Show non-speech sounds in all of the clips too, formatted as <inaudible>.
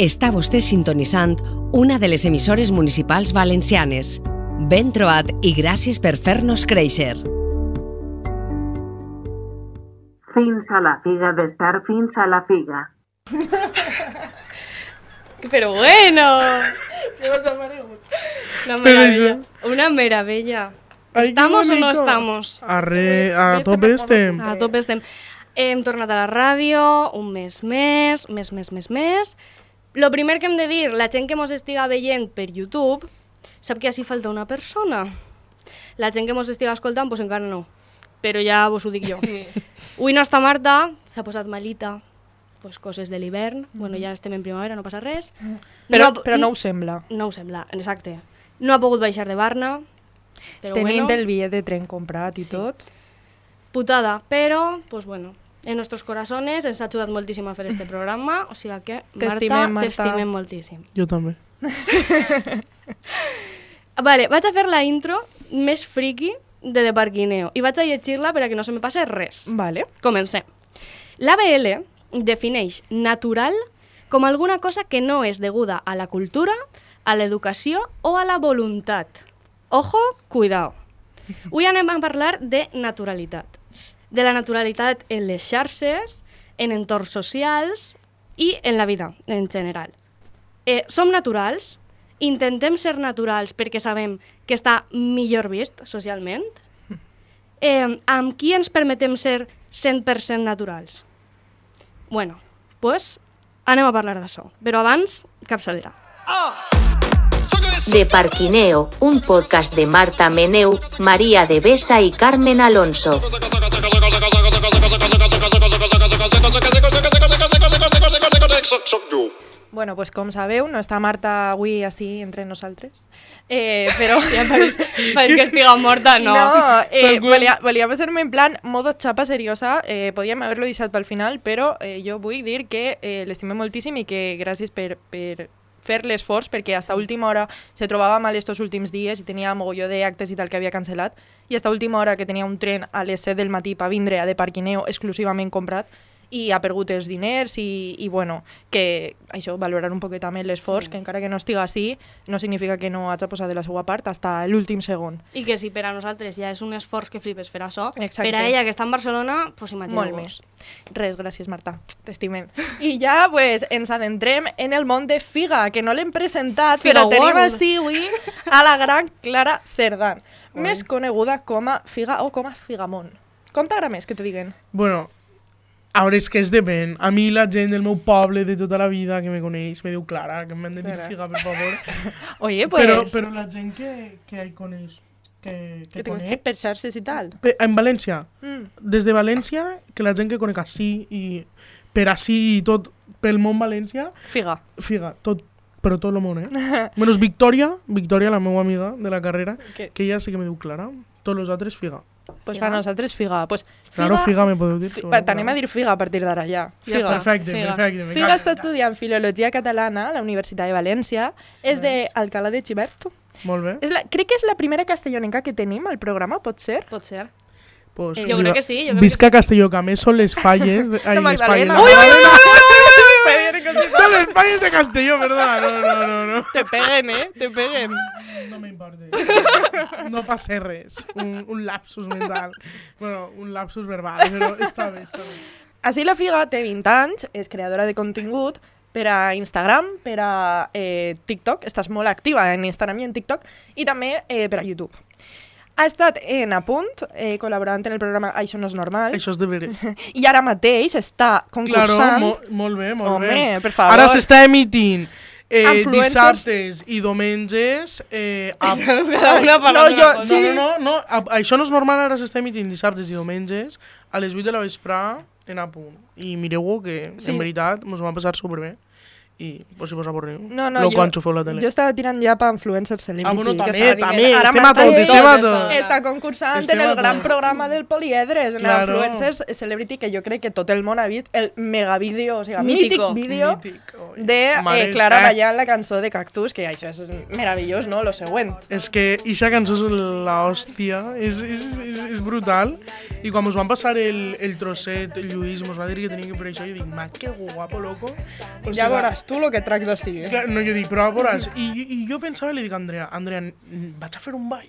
Està vostè sintonitzant una de les emissores municipals valencianes. Ben trobat i gràcies per fer-nos créixer. Fins a la figa d'estar fins a la figa. <laughs> Pero bueno. Una maravilla. Una maravilla. ¿Estamos o no estamos? Arre, a tope estem. A tope estem. Hem tornat a la ràdio, un mes més, més, més, més, més. Lo primer que hem de dir, la gent que mos estiga veient per YouTube, sap que així falta una persona. La gent que mos estiga escoltant, doncs encara no. Però ja vos ho dic jo. Sí. Avui no està Marta, s'ha posat malita, pues coses de l'hivern. Bueno, ja estem en primavera, no passa res. Però, No- però no ho sembla. No ho sembla, exacte. No ha pogut baixar de Barna, però Tenint bueno, el bitllet de tren comprat i Sí. tot. putada, però, pues bueno, en nostres corazones ens ha ajudat moltíssim a fer este programa, o sigui que, Marta, T'estimem, moltíssim. Jo també. <laughs> Vale, vaig a fer la intro més friki de De Parquineo i vaig a llegir-la per a que no se me passe res. Vale. Comencem. L'ABL defineix natural com alguna cosa que no és deguda a la cultura, a l'educació o a la voluntat. Ojo, cuidao. Avui anem a parlar de naturalitat. De la naturalitat en les xarxes, en entorns socials i en la vida en general. Eh, som naturals? Intentem ser naturals perquè sabem que està millor vist socialment? <laughs> Eh, amb qui ens permetem ser 100% naturals? Bueno, pues anem a parlar d'això. Però abans, capçalera. De Parquineo, un podcast de Marta Meneu, María de Besa y Carmen Alonso. Bueno, pues com sabeu, no està Marta avui així entre nosaltres. Eh, però... <laughs> ja Pareix que estiga morta, no. No, eh, volia, volia passar-me en plan modo xapa seriosa, eh, podíem haver-lo deixat pel final, però eh, jo vull dir que eh, l'estimem moltíssim i que gràcies per, per fer l'esforç, perquè hasta última hora se trobava mal estos últims dies i tenia mogolló d'actes i tal que havia cancel·lat, i hasta última hora que tenia un tren a les 7 del matí per vindre a de Parquineo exclusivament comprat, i ha perdut els diners i, i bueno, que això, valorar un poquet també l'esforç, sí. que encara que no estiga així, no significa que no haig de posar de la seva part fins l'últim segon. I que si per a nosaltres ja és un esforç que flipes fer això, Exacte. per a ella que està en Barcelona, pues Molt imagineu-vos. més. Res, gràcies, Marta. T'estimem. I ja, pues, ens adentrem en el món de Figa, que no l'hem presentat, Figa però tenim així avui a la gran Clara Cerdán, més coneguda com a Figa o com a Figamont. Com t'agrada més que te diguen? Bueno, a veure, és que és depèn. A mi la gent del meu poble de tota la vida que me coneix me diu Clara, que m'han de dir figa, per favor. <laughs> Oye, pues... Però, però la gent que, que hi coneix, que, que que conec, per xarxes i tal. pe- en València, Mm. des de València, que la gent que conec així i per així i tot pel món València, Figa. figa, tot, però tot el món, eh? <laughs> Menys Victòria, Victòria, la meva amiga de la carrera, Que- que ella sí que me diu Clara, tots els altres figa. Pues Figa. per nosaltres Figa. Pues, Claro, figa me podeu dir. Fi, T'anem a dir Figa a partir d'ara ja. Ja Figa. està. Perfecte, Figa. perfecte. Figa cago. està estudiant Filologia Catalana a la Universitat de València. És de Alcalá de Xivert. Molt bé. És la, crec que és la primera castellonenca que tenim al programa, pot ser? Pot ser. Pues, Jo viva- crec que sí, jo crec Visca Castelló, que a més són les falles... De, ai, De les falles. Magdalena. no, Ui, ui, Magdalena. Són les falles de Castelló, perdona. No, no, no, no. Te peguen, eh? Te peguen. No m'importa. No passa res. Un, un lapsus mental. Bueno, un lapsus verbal, però està bé, està bé. Així la Figa té 20 anys, és creadora de contingut per a Instagram, per a eh, TikTok, estàs molt activa en Instagram i en TikTok, i també eh, per a YouTube. Ha estat en Apunt, eh, col·laborant en el programa Això no és normal, Això és de veres. <laughs> i ara mateix està Claro, concursant... mo molt bé, molt Home, bé. per favor. Ara s'està emitint eh, dissabtes i diumenges eh, <laughs> a, una No, jo- sí. No, no, no, no. A, això no és normal, ara s'està emitint dissabtes i diumenges a les 8 de la vesprà en a punt. I mireu-ho, que Sí. en veritat mos va passar superbé. I pues, si vos avorriu, No, no, lo jo- quan xufeu la tele. Jo estava tirant ja per influencer celebrity. ah, bueno, que també, també, ara estem a tot, estem a Tot està- concursant Estem en el gran programa del Poliedres, en Claro. Influencers Celebrity, que jo crec que tot el món ha vist el megavídeo, o sigui, Mítico. mític vídeo Mític, de Mare, eh, Clara eh. ballant la cançó de Cactus, que això és meravellós, no? Lo següent. És que ixa cançó és la hòstia, és, és, és, és brutal. I quan ens van passar el, el trosset, el Lluís mos va dir que tenia que fer això, i dic, ma, que guapo, loco. O Ja veuràs Tu el que tractes sigui. Clar, no, jo dic, però a veure, i, i jo pensava li dic a Andrea, Andrea, vaig a fer un ball.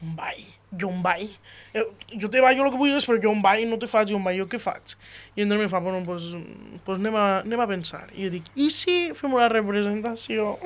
Un ball. Jo un ball. Eh, jo te ballo el que vulguis, però jo un ball no te faig, jo un ball, jo què faig? I Andrea me fa, bueno, pues, pues anem, a, anem a pensar. I jo dic, i si fem una representació?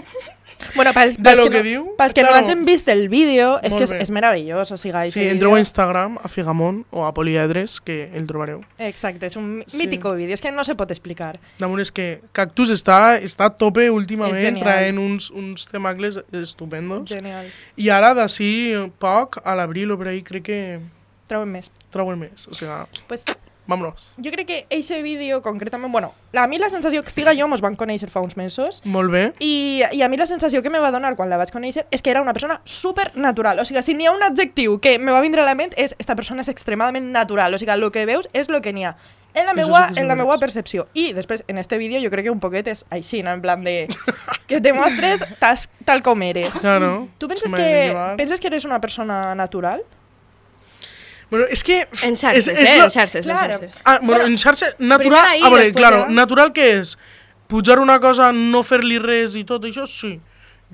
Bueno, pel, De lo que, que no, diu, pels que no claro. hagin vist el vídeo, és Molt que és, bé. és meravellós, o sigui... Sí, entreu a Instagram, a Figamont o a Poliedres, que el trobareu. Exacte, és un Sí. mítico vídeo, és que no se pot explicar. Damunt és que Cactus està, està a tope últimament, traient uns, uns temacles estupendos. Genial. I ara, d'ací poc, a l'abril o per ahí, crec que Troben més. troben més. O sigui, Pues, vámonos. jo crec que eixe vídeo, concretament, bueno, a mi la sensació que Figa i jo mos van conèixer fa uns mesos, Molt bé. I, I a mi la sensació que me va donar quan la vaig conèixer és que era una persona super natural. O sigui, si n'hi ha un adjectiu que me va vindre a la ment és esta persona és extremadament natural. O sigui, el que veus és el que n'hi ha. En la, meua, en la meua percepció. I després, en este vídeo, jo crec que un poquet és així, no? en plan de... <laughs> que te mostres tal, tal com eres. Claro. Tu penses que, penses que eres una persona natural? Bueno, és que... En xarxes, és, és eh? la- En xarxes, en Claro. xarxes. Ah, bueno, Bueno, en xarxa... Natural... ahí, a veure, claro, ja. natural què és? Pujar una cosa, no fer-li res i tot això, sí.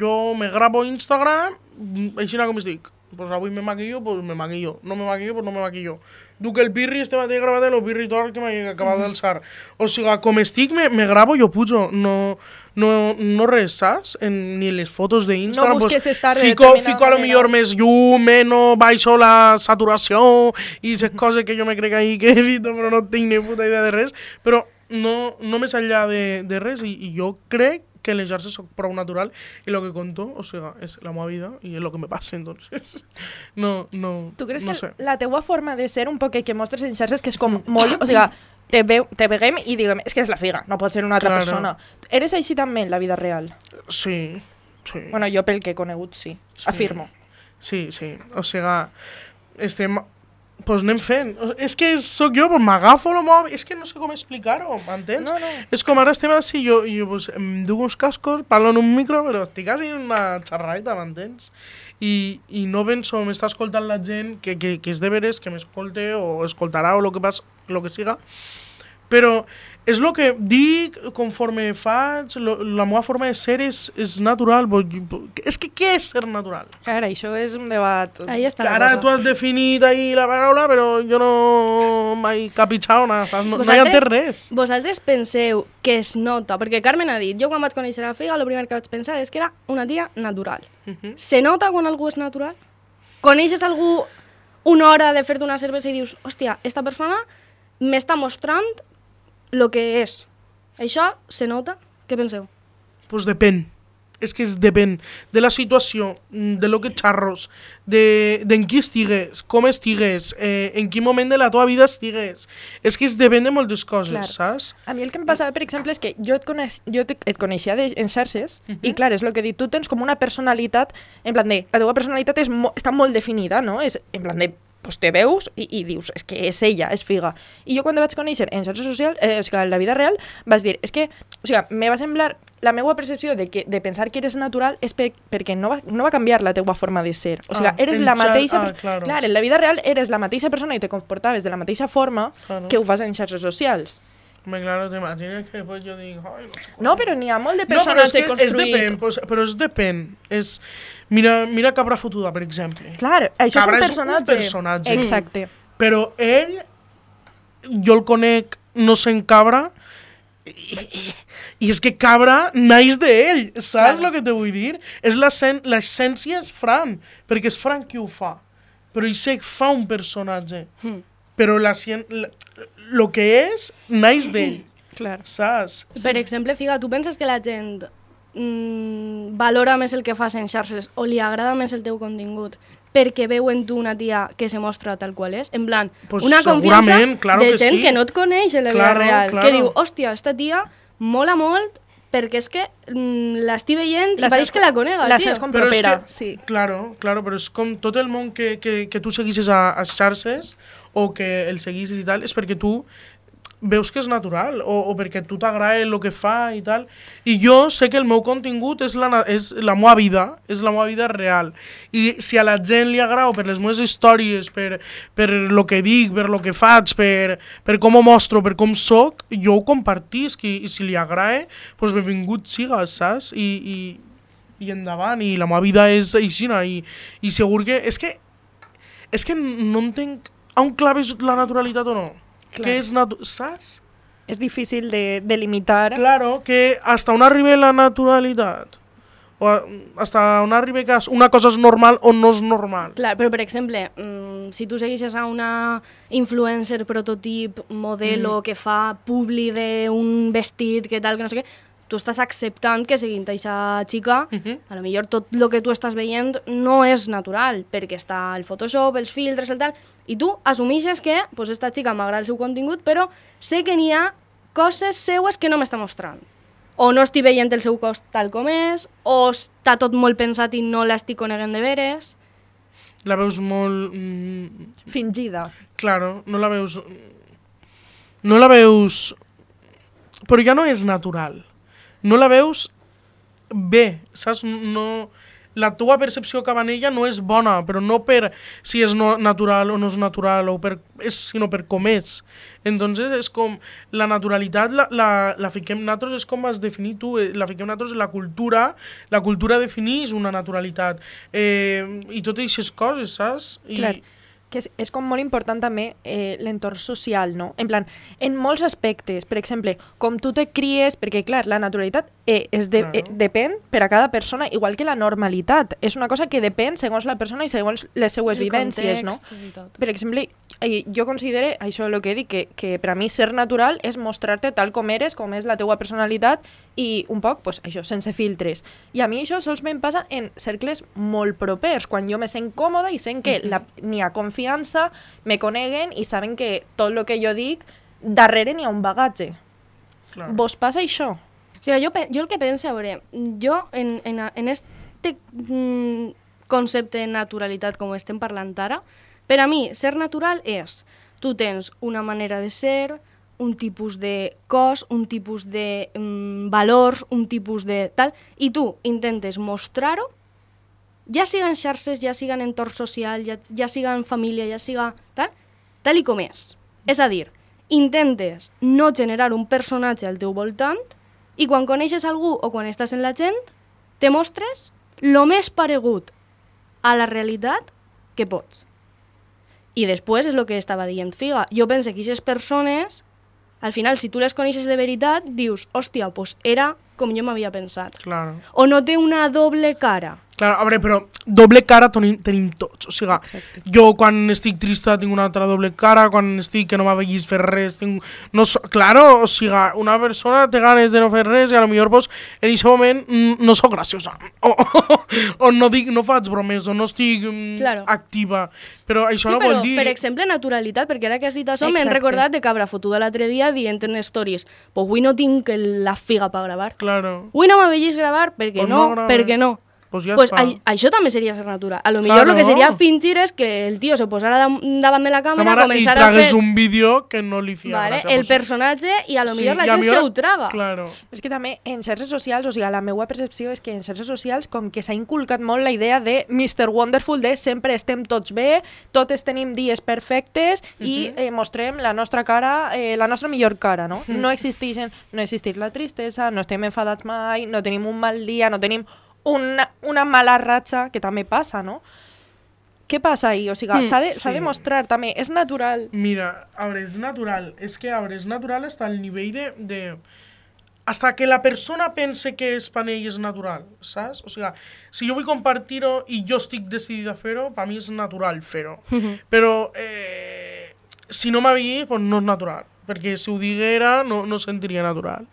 Jo me grabo Instagram, així com estic. Pues avui me maquillo, pues me maquillo. No me maquillo, pues no me maquillo. Duc el pirri, este matí he gravat el pirri tort que m'he acabat d'alçar. O sigui, com estic, me, me grabo, jo pujo. No, no, no res, saps? En, ni les fotos d'Instagram. No busques estar de fico, determinada fico a lo manera. millor més llum, menys, baixo la saturació i aquestes coses que jo me crec ahí que evito, però no tinc ni puta idea de res. Però no, no més enllà de, de res i, i jo crec que les xarxes soc prou natural i el que conto, o sigui, és la meva vida i és el que me passa, entonces. <laughs> No, no, Tu creus no que sé. la teua forma de ser un poc que mostres en xarxes que és com molt... O sigui, te, veu, te veguem i diguem, és que és la figa, no pot ser una altra Claro. persona. Eres així també en la vida real? Sí, sí. Bueno, jo pel que he conegut, sí. Afirmo. Sí, sí. O sigui, estem... Pues anem fent. És que sóc jo, pues m'agafo el mòbil... És que no sé com explicar-ho, m'entens? No, no. És com ara estem així, jo, jo pues, em duc uns cascos, parlo en un micro, però estic quasi en una xerradeta, m'entens? I, I no penso, m'està escoltant la gent que, que, que és de veres, que m'escolte o escoltarà o el que, pas, lo que siga, però és el que dic conforme faig, lo, la meva forma de ser és, és natural. bo- bo- És que què és ser natural? Clar, això és un debat... Ahí està ara tu has definit ahí la paraula, però jo no nada, saps? No, no hi Vosaltres- entès res. Vosaltres penseu que es nota, perquè Carmen ha dit, jo quan vaig conèixer la Figa, el primer que vaig pensar és que era una tia natural. Mhm. Se nota quan algú és natural? Coneixes algú una hora de fer-te una cervesa i dius, hòstia, esta persona m'està mostrant lo que és. Això se nota? Què penseu? Pues depèn. És que es depèn de la situació, de lo que xarros, de, de en qui estigues, com estigues, eh, en quin moment de la teva vida estigues. És que es depèn de moltes coses, Clar. saps? A mi el que em passava, per exemple, és que jo et, coneix, jo te, et coneixia de, en xarxes i, clar, és el que dit, tu tens com una personalitat, en plan de, la teva personalitat és mo, està molt definida, no? És en plan de, pues te veus i, i dius, és que és ella, és figa. I jo quan vaig conèixer en xarxes socials, eh, o sigui, en la vida real, vas dir, és que, o sigui, me va semblar, la meva percepció de, que, de pensar que eres natural és per, perquè no va, no va canviar la teua forma de ser. O sigui, Ah, eres la mateixa... ah, claro. clar, en la vida real eres la mateixa persona i te comportaves de la mateixa forma Claro. que ho fas en xarxes socials. Home, claro, t'imagines que després jo dic... Ai, no sé. No, però n'hi ha molt de No, però persones és que és construir. depèn, pues, però és depèn. És, mira, mira Cabra Fotuda, per exemple. Clar, això Cabra és és un un personatge. personatge. Exacte. Però ell, jo el conec, no sent Cabra, i, i, i és que Cabra naix d'ell, saps el que te vull dir? És L'essència és Fran, perquè és Fran qui ho fa. Però ell que fa un personatge. Hmm. Però la, cien- la, lo que és, naix d'ell, Clar. saps? Per exemple, Figa, tu penses que la gent mm, valora més el que fas en xarxes o li agrada més el teu contingut perquè veu en tu una tia que se mostra tal qual és? En plan, Pues una confiança claro de que gent sí. que no et coneix en la Claro, vida real, claro. que diu, hòstia, esta tia mola molt perquè és que mm, l'estic veient i pareix que la conega, La tio. com Però és propera. que- Sí. Claro, claro, però és com tot el món que, que, que tu seguissis a, a xarxes o que el seguissis i tal, és perquè tu veus que és natural o, o perquè tu t'agrada el que fa i tal. I jo sé que el meu contingut és la, és la meva vida, és la meva vida real. I si a la gent li agrada per les meves històries, per, per lo que dic, per lo que faig, per, per com ho mostro, per com sóc, jo ho compartisc i, i si li agrada, doncs benvingut siga, saps? I, i, i endavant, i la meva vida és aixina, i, i segur que... És que, és que no entenc on claves la naturalitat o no. Clar. Què és natu saps? És difícil de, de limitar. Claro, que hasta on arriba la naturalitat? O hasta on arriba que una cosa és normal o no és normal? Clar, però per exemple, mm, si tu segueixes a una influencer, prototip, modelo que fa publi d'un vestit, que tal, que no sé què, tu estàs acceptant que seguint aquesta xica, Mhm. a lo millor tot el que tu estàs veient no és natural, perquè està el Photoshop, els filtres, el tal, i tu assumixes que pues, esta xica m'agrada el seu contingut, però sé que n'hi ha coses seues que no m'està mostrant. O no estic veient el seu cos tal com és, o està tot molt pensat i no l'estic coneguent de veres. La veus molt... Mm, Fingida. claro, no la veus... No la veus... Però ja no és natural. No la veus bé, saps? No... La teva percepció cap a ella no és bona, però no per si és no natural o no és natural, o per, és, sinó per com és. Entonces és com la naturalitat la, la, la fiquem nosaltres, és com has definit tu, eh, la fiquem nosaltres la cultura, la cultura defineix una naturalitat. Eh, I totes aquestes coses, saps? I, Clar. Que és, és com molt important també eh, l'entorn social, no? En plan, en molts aspectes, per exemple, com tu te cries, perquè clar, la naturalitat eh, és de, Claro. eh, depèn per a cada persona, igual que la normalitat. És una cosa que depèn segons la persona i segons les seues El vivències, no? Per exemple, eh, jo considero, això és el que dic, que, que per a mi ser natural és mostrar-te tal com eres, com és la teua personalitat i un poc, pues, això, sense filtres. I a mi això sols me'n passa en cercles molt propers, quan jo me sent còmoda i sent que la- n'hi ha confiança, me coneguen i saben que tot el que jo dic, darrere n'hi ha un bagatge. clar. Vos passa això? O sigui, jo, jo el que penso, a veure, jo en, en, en este mm, concepte de naturalitat com estem parlant ara, per a mi, ser natural és, tu tens una manera de ser, un tipus de cos, un tipus de mm, valors, un tipus de tal, i tu intentes mostrar-ho, ja siga en xarxes, ja siga en entorn social, ja, ja siga en família, ja siga tal, tal i com és. És a dir, intentes no generar un personatge al teu voltant i quan coneixes algú o quan estàs en la gent, te mostres lo més paregut a la realitat que pots. I després és el que estava dient Figa. Jo penso que aquestes persones, al final, si tu les coneixes de veritat, dius, hòstia, pues era com jo m'havia pensat. Claro. O no té una doble cara. Claro, a veure, però doble cara tenim, tenim tots. O sigui, Exacte. jo quan estic trista tinc una altra doble cara, quan estic que no m'aveguis fer res, tinc... No so... Claro, o sigui, una persona té ganes de no fer res i a lo millor pues, en aquest moment mm, no sóc graciosa. O, <laughs> o, o no, dic, no faig bromes, o no estic mm, Claro. activa. Però això sí, no però, vol dir... per exemple, naturalitat, perquè ara que has dit això, m'he recordat de cabra fotuda l'altre dia dient en stories pues avui no tinc la figa per gravar. Claro. Avui no m'aveis gravar perquè Pues no, no grave. perquè no. Pues ja pues està. a, això també seria ser natural. A lo millor Claro. lo que seria fingir és que el tio se posara davant de la càmera, Cámara, i començar a tragues fer un vídeo que no li fia vale, gràcia. el pues, personatge i a lo millor la i gent millor- se ho traga. Claro. És que també en xarxes socials, o sigui, la meva percepció és que en xarxes socials com que s'ha inculcat molt la idea de Mr. Wonderful, de sempre estem tots bé, totes tenim dies perfectes i eh, mostrem la nostra cara, eh, la nostra millor cara, no? No existeixen, no existeix la tristesa, no estem enfadats mai, no tenim un mal dia, no tenim una, una mala ratxa, que també passa, no? Què passa ahí? O sigui, Mm, s'ha de, sí. de mostrar també, és natural. Mira, a veure, és natural. És que, a veure, és natural hasta el nivell de... de hasta que la persona pense que és per ell és natural, saps? O sigui, si jo vull compartir-ho i jo estic decidida a fer-ho, per mi és natural fer-ho. Però eh, si no m'havia, pues no és natural. Perquè si ho diguera, no, no sentiria natural.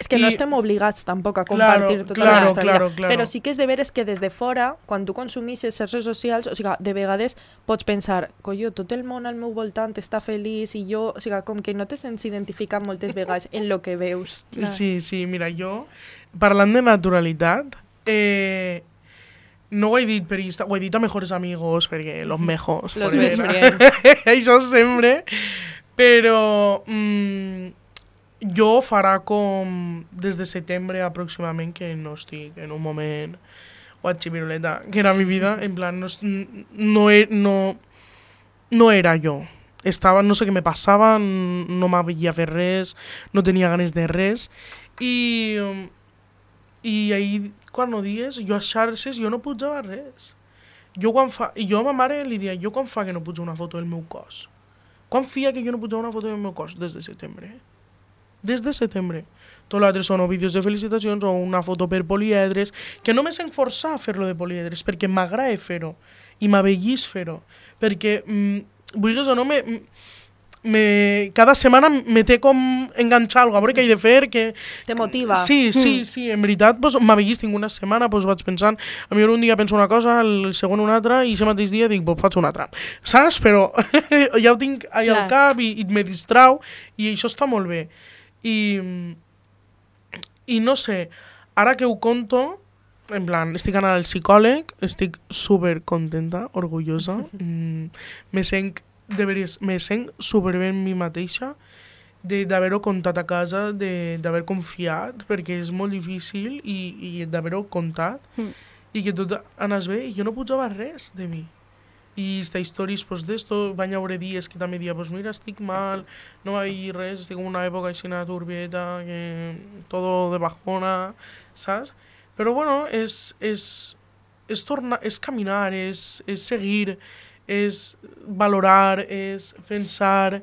És que no I- estem obligats tampoc a Claro, compartir tota claro, la nostra claro, vida. claro. Però sí que és de veres que des de fora, quan tu consumixes xarxes socials, o sigui, de vegades pots pensar, collo, tot el món al meu voltant està feliç i jo, o sigui, com que no te sents identificat moltes vegades en lo que veus. Sí, sí, mira, jo, parlant de naturalitat, eh, no ho he dit per Insta, ho he dit a mejores amigos, perquè los mejors. Los best friends. Això sempre. Però mm, jo farà com des de setembre aproximadament que no estic en un moment guatxipiruleta, que era mi vida, en plan, no, es- no, e- no, no era jo. Estava, no sé què me passava, no m'havia fet res, no tenia ganes de res, i, um, i ahir, quan no dies, jo a xarxes, jo no pujava res. Jo, quan fa, jo a ma mare li dia, jo quan fa que no pujo una foto del meu cos? Fia que jo no pujava una foto meu cos? Des de setembre. Des de setembre. Tot l'altre són o vídeos de felicitacions o una foto per poliedres, que no me sent a fer-lo de poliedres, perquè m'agrada fer-ho i m'avellis fer-ho. Perquè, mm, vulguis o no, me, me, cada setmana me té com enganxar alguna cosa, què he de fer, que... Te motiva. Sí, sí, sí, en veritat, pues, m'avellis tinc una setmana, pues, vaig pensant, a mi un dia penso una cosa, el següent una altra, i aquest mateix dia dic, pues, faig una altra. Saps? Però <laughs> ja ho tinc allà al cap i, i me distrau, i això està molt bé. I, i no sé, ara que ho conto, en plan, estic anant al psicòleg, estic super contenta, orgullosa, <laughs> mm, me sent, de veres, me sent super bé en mi mateixa, de- d'haver-ho contat a casa, de- d'haver confiat, perquè és molt difícil, i, i d'haver-ho contat, Mm. i que tot anés bé, i jo no pujava res de mi. I esta històries pues, d'esto, van haure dies que també dia, pues mira, estic mal, no va haver res, estic en una època així una turbieta, que todo de bajona, saps? Però bueno, és, és, és, tornar, és caminar, és, és seguir, és valorar, és pensar,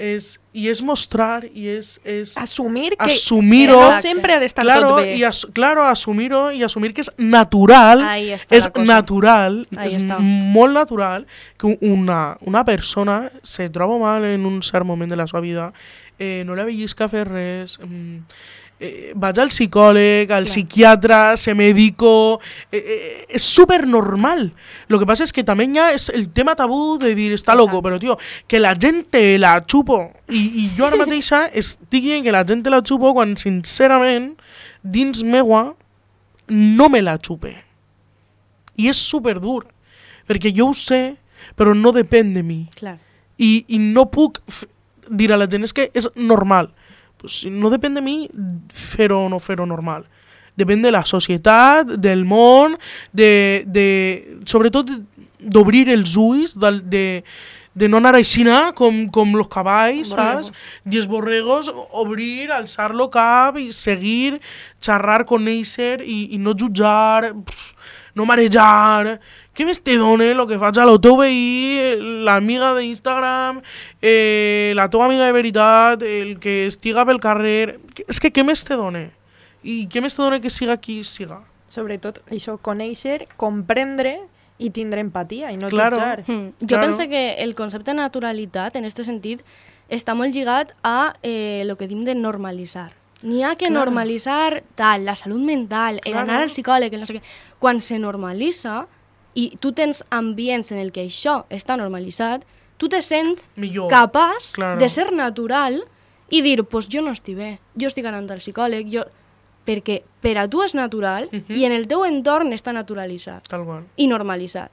és, i és mostrar, i és, és Assumir que assumir-ho. no sempre ha d'estar claro, tot bé. Y as, claro, assumir-ho i assumir que és natural, Ahí està és la cosa. natural, Ahí és està. molt natural que una, una persona se troba mal en un cert moment de la seva vida, eh, no la vellisca a fer res, mm, eh, vaig al psicòleg, al psiquiatre, se medico... Eh, eh, és super normal. Lo que pasa es que també hi ha es el tema tabú de dir està loco, però tio, que la gent la xupo. I, i jo ara mateixa estic dient que la gent la xupo quan sincerament dins meua no me la xupe. I és super dur, perquè jo ho sé, però no depèn de mi Clar. i, i no puc dir a la gent és que és normal. Pues, no depèn de mi fer-ho o no fer-ho normal. Depèn de la societat, del món, de, de, sobretot d'obrir els ulls, de, de, de no anar així com, com los cavalls, saps? I els borregos, obrir, alçar-lo cap i seguir, xerrar, conèixer i, i no jutjar, pff, no marejar. Què més te dona el que faig a lo teu veí, l'amiga d'Instagram, eh, la teva amiga de veritat, el que estiga pel carrer... És que què més te dona? I què més te dona que siga qui siga? Sobretot això, conèixer, comprendre i tindre empatia i no Claro. jutjar. Mm. Jo Claro. penso que el concepte de naturalitat, en aquest sentit, està molt lligat a eh, lo que dim de normalitzar. N'hi ha que Claro. normalitzar tal, la salut mental, el Claro. anar al psicòleg, el no sé què. Quan se normalitza i tu tens ambients en el que això està normalitzat, tu te sents Millor. capaç Claro. de ser natural i dir, pues jo no estic bé, jo estic anant al psicòleg, jo... perquè per a tu és natural Mhm. i en el teu entorn està naturalitzat Tal qual. i normalitzat.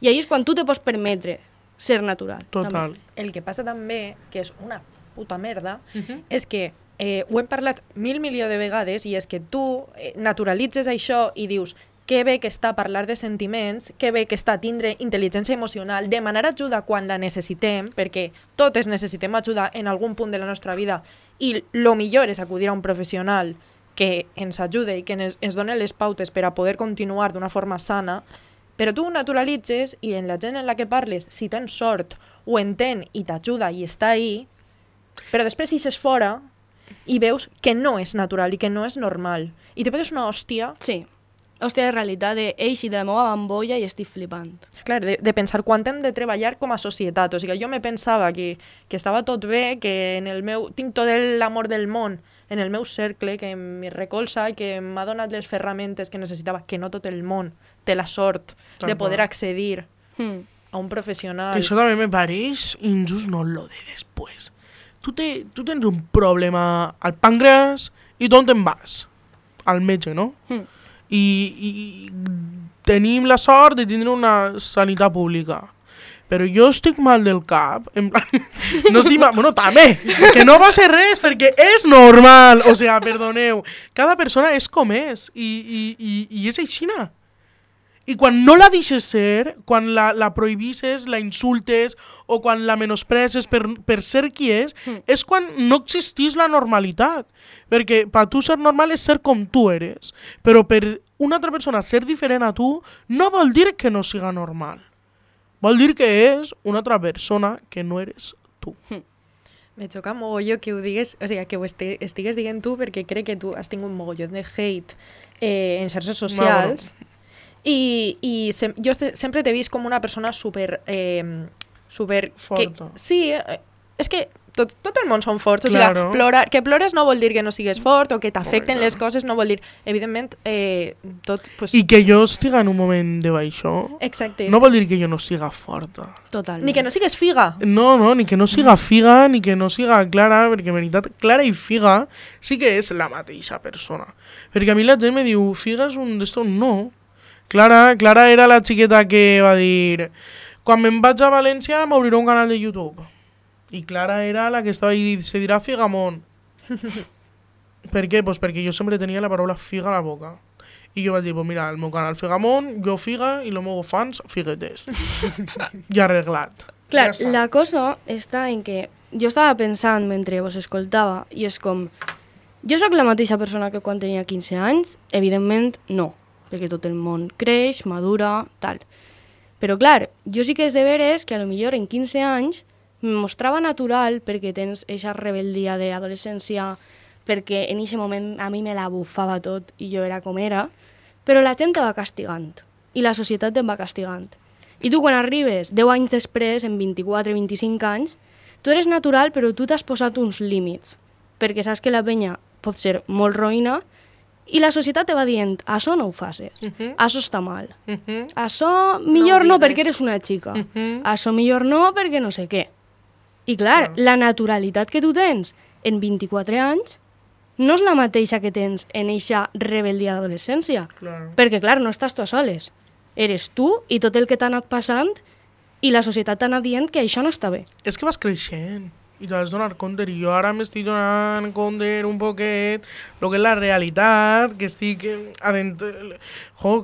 I ahí és quan tu te pots permetre ser natural. Total. També. El que passa també, que és una puta merda, és que eh, ho hem parlat mil milió de vegades i és que tu eh, naturalitzes això i dius que bé que està parlar de sentiments, que bé que està tindre intel·ligència emocional, demanar ajuda quan la necessitem, perquè totes necessitem ajuda en algun punt de la nostra vida i lo millor és acudir a un professional que ens ajude i que ens, ens doni les pautes per a poder continuar d'una forma sana, però tu naturalitzes i en la gent en la que parles, si tens sort, ho entén i t'ajuda i està ahí, però després ixes fora i veus que no és natural i que no és normal. I te pegues una hòstia, Sí. Hòstia, de realitat, de eixi de la meva bambolla i estic flipant. clar, de, de pensar quant hem de treballar com a societat. O sigui, jo me pensava que, que estava tot bé, que en el meu... Tinc tot l'amor del món en el meu cercle, que em recolza i que m'ha donat les ferramentes que necessitava, que no tot el món té la sort Tal de poder accedir Mm. a un professional. Que això també me pareix injust, no lo de després. Tu, te, tu tens un problema al pàncreas i d'on te'n vas? Al metge, no? Mm. I, I tenim la sort de tindre una sanitat pública. però jo estic mal del cap, en plan, no estic mal, bueno, també, que no va ser res, perquè és normal, o sigui, perdoneu, cada persona és com és, i, i, i, i és aixina. I quan no la deixes ser, quan la, la prohibisses, la insultes o quan la menospreses per, per ser qui és, Mm. és quan no existís la normalitat. Perquè per tu ser normal és ser com tu eres. Però per una altra persona ser diferent a tu no vol dir que no siga normal. Vol dir que és una altra persona que no eres tu. Me xoca mogolló que ho digues, o sigui, que ho este, estigues dient tu perquè crec que tu has tingut un mogolló de hate eh, en xarxes socials i, i sem jo sempre t'he vist com una persona super... Eh, super que, Forta. sí, eh, és que tot, tot el món són forts, Claro. o sigui, plorar, que plores no vol dir que no sigues fort o que t'afecten les coses, no vol dir, evidentment, eh, tot, pues, I que jo estiga en un moment de baixó exacte, no vol dir que jo no siga forta. Totalment. ni que no sigues figa, No, no, ni que no siga figa, ni que no siga clara, perquè en veritat clara i figa sí que és la mateixa persona. Perquè a mi la gent me diu, figa és un d'estos, no. Clara, Clara era la xiqueta que va dir, quan me'n vaig a València m'obriré un canal de YouTube. I Clara era la que estava i se dirà Figamont. <laughs> per què? Pues perquè jo sempre tenia la paraula figa a la boca. I jo vaig dir, pues mira, el meu canal Figamont, jo figa i els meus fans figuetes. ja arreglat. Clar, ja està. la cosa està en que jo estava pensant mentre vos escoltava i és com... Jo sóc la mateixa persona que quan tenia 15 anys? Evidentment, no, perquè tot el món creix, madura, tal. Però clar, jo sí que és de veres que a lo millor en 15 anys me mostrava natural perquè tens eixa rebeldia d'adolescència, perquè en eixe moment a mi me la bufava tot i jo era com era, però la gent te va castigant i la societat te va castigant. I tu quan arribes 10 anys després, en 24-25 anys, tu eres natural però tu t'has posat uns límits, perquè saps que la penya pot ser molt roïna i la societat te va dient, això no ho facis, Mhm. això està mal, Mhm. això millor no, digues. perquè eres una xica, Mhm. això millor no perquè no sé què. I clar, la naturalitat que tu tens en 24 anys no és la mateixa que tens en eixa rebeldia d'adolescència. Claro. Perquè, clar, no estàs tu a soles. Eres tu i tot el que t'ha anat passant i la societat t'ha anat dient que això no està bé. És que vas creixent i t'has donar compte i jo ara m'estic donant compte un poquet el que és la realitat, que estic adent... Jo,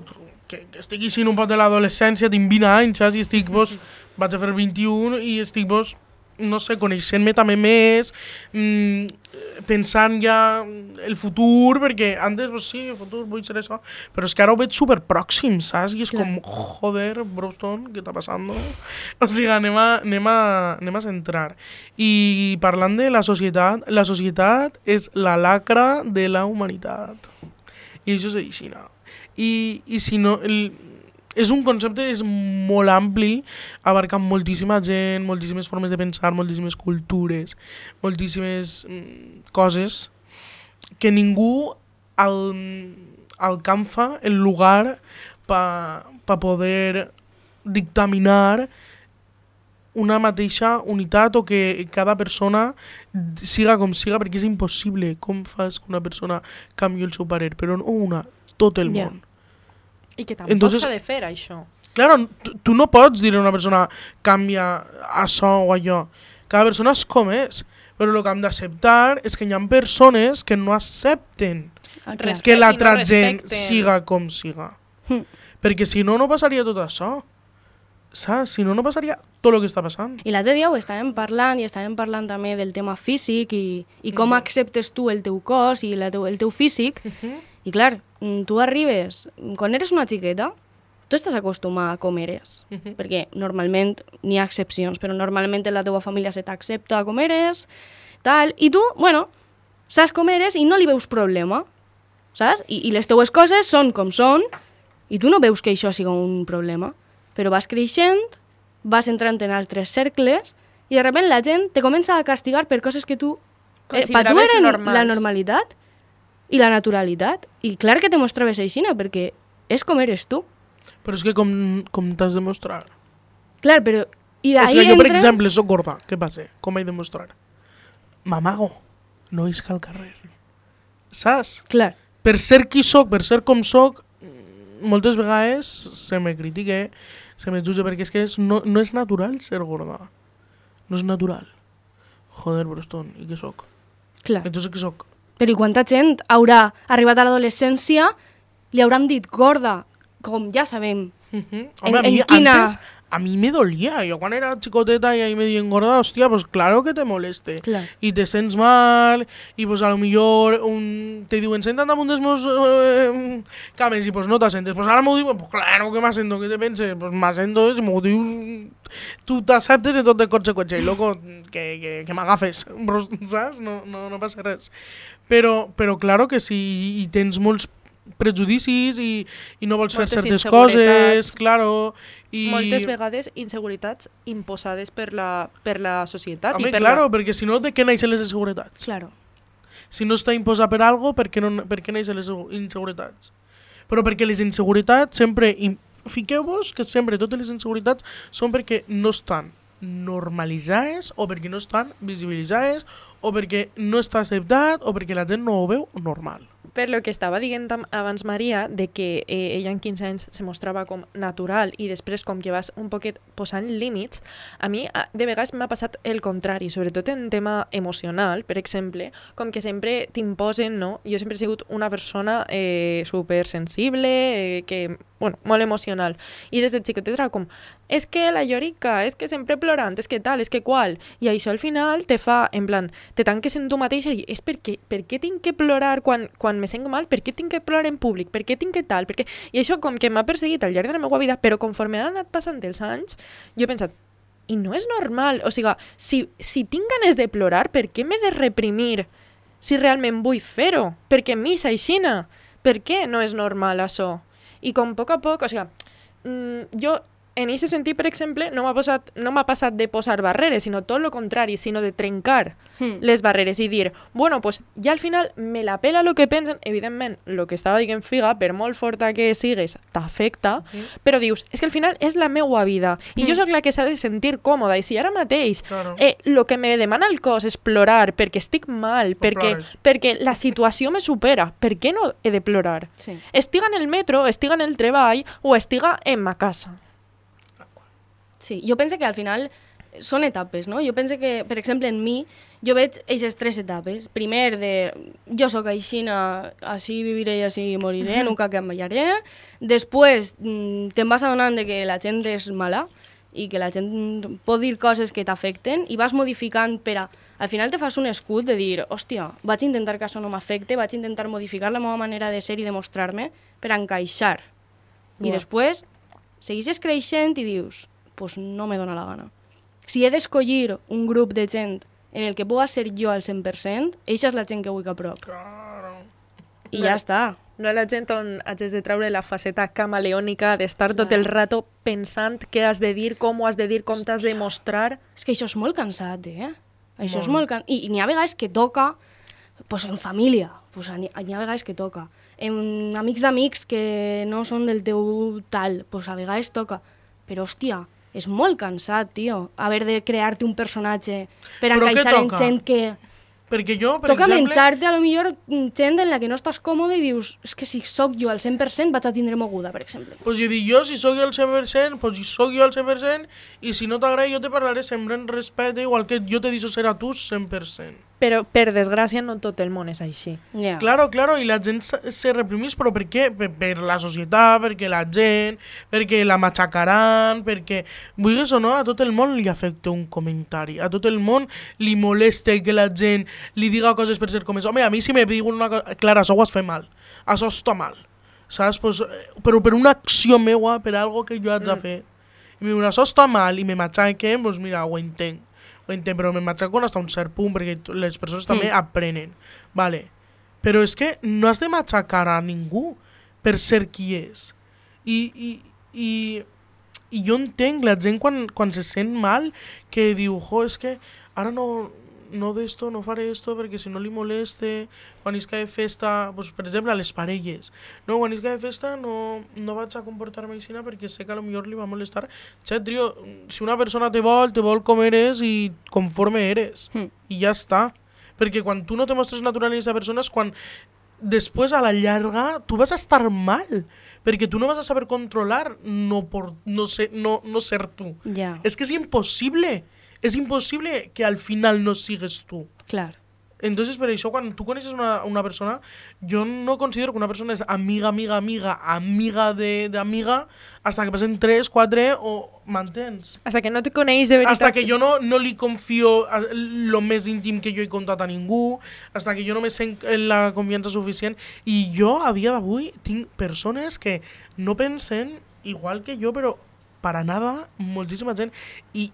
que, que estic així un poc de l'adolescència, tinc 20 anys, saps? I estic, vos, vaig a fer 21 i estic, vos, no sé, coneixent-me també més, mm, pensant ja el futur, perquè antes, pues, sí, el futur, vull ser això, però és que ara ho veig super pròxim, saps? I és Clar. com, joder, Broston, què està passant? O sigui, anem a, anem, a, anem a centrar. I parlant de la societat, la societat és la lacra de la humanitat. I això és així, no? I, i si no... El, és un concepte és molt ampli, abarcant moltíssima gent, moltíssimes formes de pensar, moltíssimes cultures, moltíssimes mm, coses que ningú al, alcanza el lugar para pa poder dictaminar una mateixa unitat o que cada persona siga com siga, perquè és impossible. Com fas que una persona canvi el seu parer? Però no una, tot el Ja. món. I que tampoc Entonces- s'ha de fer això. Claro, tu, tu no pots dir a una persona canvia això o allò. Cada persona és com és. Però el que hem d'acceptar és que hi ha persones que no accepten Ah, clar. Que I no l'altra gent siga com siga. Hm. Perquè si no, no passaria tot això. Saps? Si no, no passaria tot el que està passant. I l'altre dia ho estàvem parlant i estàvem parlant també del tema físic i, i com acceptes tu el teu cos i la teu, el teu físic. I clar, mm, tu arribes, quan eres una xiqueta, tu estàs acostumat a com eres, Mhm. perquè normalment n'hi ha excepcions, però normalment en la teva família se t'accepta com eres, tal, i tu, bueno, saps com eres i no li veus problema, saps? I, I les teues coses són com són i tu no veus que això sigui un problema, però vas creixent, vas entrant en altres cercles i de sobte la gent te comença a castigar per coses que tu... Eh, per tu eren normals. la normalitat i la naturalitat. I clar que te mostraves aixina, perquè és com eres tu. Però és que com, com t'has de mostrar? Clar, però... I O sigui, jo, per entra... exemple, sóc gorda. Què passa? Com he de mostrar? M'amago. No isca al carrer. Saps? Clar, Per ser qui sóc, per ser com sóc, moltes vegades se me critica se me jutge, perquè és que és, no, no és natural ser gorda. No és natural. Joder, Broston, i què sóc? Clar. Entonces què sóc? Però i quanta gent haurà arribat a l'adolescència, li hauran dit gorda, com ja sabem. Mhm. En- Home, a mi en quina- antes, a mí me dolía. Yo cuando era chicoteta y ahí medio engordada, hostia, pues claro que te moleste. Clar. Y te sents mal, y pues a lo mejor un, te diuen, senta't damunt dels meus eh, cames, i pues no t'assentes. Pues ara m'ho diuen, pues claro que m'assento, què te penses? Pues m'assento, i m'ho dius, tu t'acceptes i tot de conseqüència, i loco, que, que, que m'agafes, <laughs> saps? No, no, no passa res. Però, però claro que sí, i tens molts prejudicis i, i no vols fer Moltes certes inseguretats. coses, claro, i... Moltes vegades inseguretats imposades per la, per la societat Home, i per claro, la... perquè si no, de què neixen les inseguretats? Claro. Si no està imposat per algo, per què, no, per què neixen les inseguretats? Però perquè les inseguretats sempre... Fiqueu-vos que sempre totes les inseguretats són perquè no estan normalitzades o perquè no estan visibilitzades o perquè no està acceptat o perquè la gent no ho veu normal. Per lo que estava dient abans Maria, de que eh, ella en 15 anys se mostrava com natural i després com que vas un poquet posant límits, a mi de vegades m'ha passat el contrari, sobretot en tema emocional, per exemple, com que sempre t'imposen, no? Jo sempre he sigut una persona eh, supersensible, eh, que, bueno, molt emocional. I des de xicoteta era com, és que la llorica, és que sempre plorant, és que tal, és que qual. I això al final te fa, en plan, te tanques en tu mateixa i és perquè, per què tinc que plorar quan, quan me sent mal? Per què tinc que plorar en públic? Per què tinc que tal? Per què... I això com que m'ha perseguit al llarg de la meva vida, però conforme han anat passant els anys, jo he pensat, i no és normal, o sigui, si, si tinc ganes de plorar, per què m'he de reprimir si realment vull fer-ho? Perquè mi és aixina. Per què no és normal això? I com a poc a poc, o sigui, mm, jo en aquest sentit, per exemple, no m'ha posat- no m'ha passat de posar barreres, sinó tot el contrari, sinó de trencar Hmm. les barreres i dir, bueno, pues ja al final me la pela lo que pensen, evidentment, el que estava dient Figa, per molt forta que sigues, t'afecta, però dius, és que al final és la meua vida, i jo sóc la que s'ha de sentir còmoda, i si ara mateix Claro. eh, lo que me demana el cos és plorar perquè estic mal, perquè, plores. perquè la situació me supera, per què no he de plorar? Sí. Estiga en el metro, estiga en el treball o estiga en ma casa. Sí, jo penso que al final són etapes, no? Jo penso que, per exemple, en mi, jo veig aquestes tres etapes. Primer, de jo sóc aixina, així viviré i així moriré, nunca canviaré. Després, mm, te'n vas adonant de que la gent és mala i que la gent pot dir coses que t'afecten i vas modificant per a... Al final te fas un escut de dir, hòstia, vaig intentar que això no m'afecte, vaig intentar modificar la meva manera de ser i de mostrar-me per encaixar. I Buah. després segueixes creixent i dius, pues no me dóna la gana. Si he d'escollir un grup de gent en el que puga ser jo al 100%, eixa és la gent que vull que prop. Claro. I ja està. No la gent on hagis de treure la faceta camaleònica d'estar tot el rato pensant què has de dir, com ho has de dir, com t'has de mostrar. És que això és molt cansat, eh? Això és Molt. molt cansat. I, i n'hi ha vegades que toca, pues en família, pues n'hi ha vegades que toca. En amics d'amics que no són del teu tal, pues a vegades toca. Però, hòstia, és molt cansat, tio, haver de crear-te un personatge per Però encaixar en gent que... Perquè jo, per toca exemple... menjar-te a lo millor gent en la que no estàs còmode i dius, és que si sóc jo al 100% vaig a tindre moguda, per exemple. Pues jo dic, jo si sóc jo al 100%, pues sóc jo al 100% i si no t'agrada jo te parlaré sempre en respecte, igual que jo te deixo ser a tu 100%. Però, per desgràcia, no tot el món és així. Ja. Claro, claro, i la gent se, reprimís, però per què? Per, per la societat, perquè la gent, perquè la matxacaran, perquè, vulguis o no, a tot el món li afecta un comentari, a tot el món li molesta que la gent li diga coses per ser com és. Home, a mi si me diuen una cosa, Clara, això ho has fet mal, això està mal, saps? Pues, eh, però per una acció meua, per algo que jo haig de fer, i me diuen, això està mal, i me matxaquen, doncs mira, ho entenc, ho entenc, però me matxaquen fins a un cert punt, perquè les persones també aprenen, vale? Però és que no has de matxacar a ningú per ser qui és. I, i, i, i jo entenc la gent quan, quan se sent mal que diu, jo, és que ara no, no d'esto, no faré esto perquè si no li moleste, quan isca de festa, pues, per exemple, a les parelles, no, quan isca de festa no, no vaig a comportar-me així perquè sé que a lo millor li va molestar. Xet, tio, si una persona te vol, te vol com eres i conforme eres. Hmm. I ja està. Perquè quan tu no te mostres natural en aquesta persona és quan después a la llarga tú vas a estar mal. Porque tú no vas a saber controlar no, por, no, ser, no, no ser tú. Ja, Es que es imposible. Es imposible que al final no sigues tú. clar. Entonces, per això, quan tu coneixes una, una persona, jo no considero que una persona és amiga, amiga, amiga, amiga de- d'amiga, hasta que passen 3, 4 o... M'entens? Hasta que no te coneix de veritat. Hasta que jo no, no li confio a- lo més íntim que jo he contat a ningú, hasta que jo no me sent la confiança suficient. I jo, a dia d'avui, tinc persones que no pensen igual que jo, però para nada, moltíssima gent. I,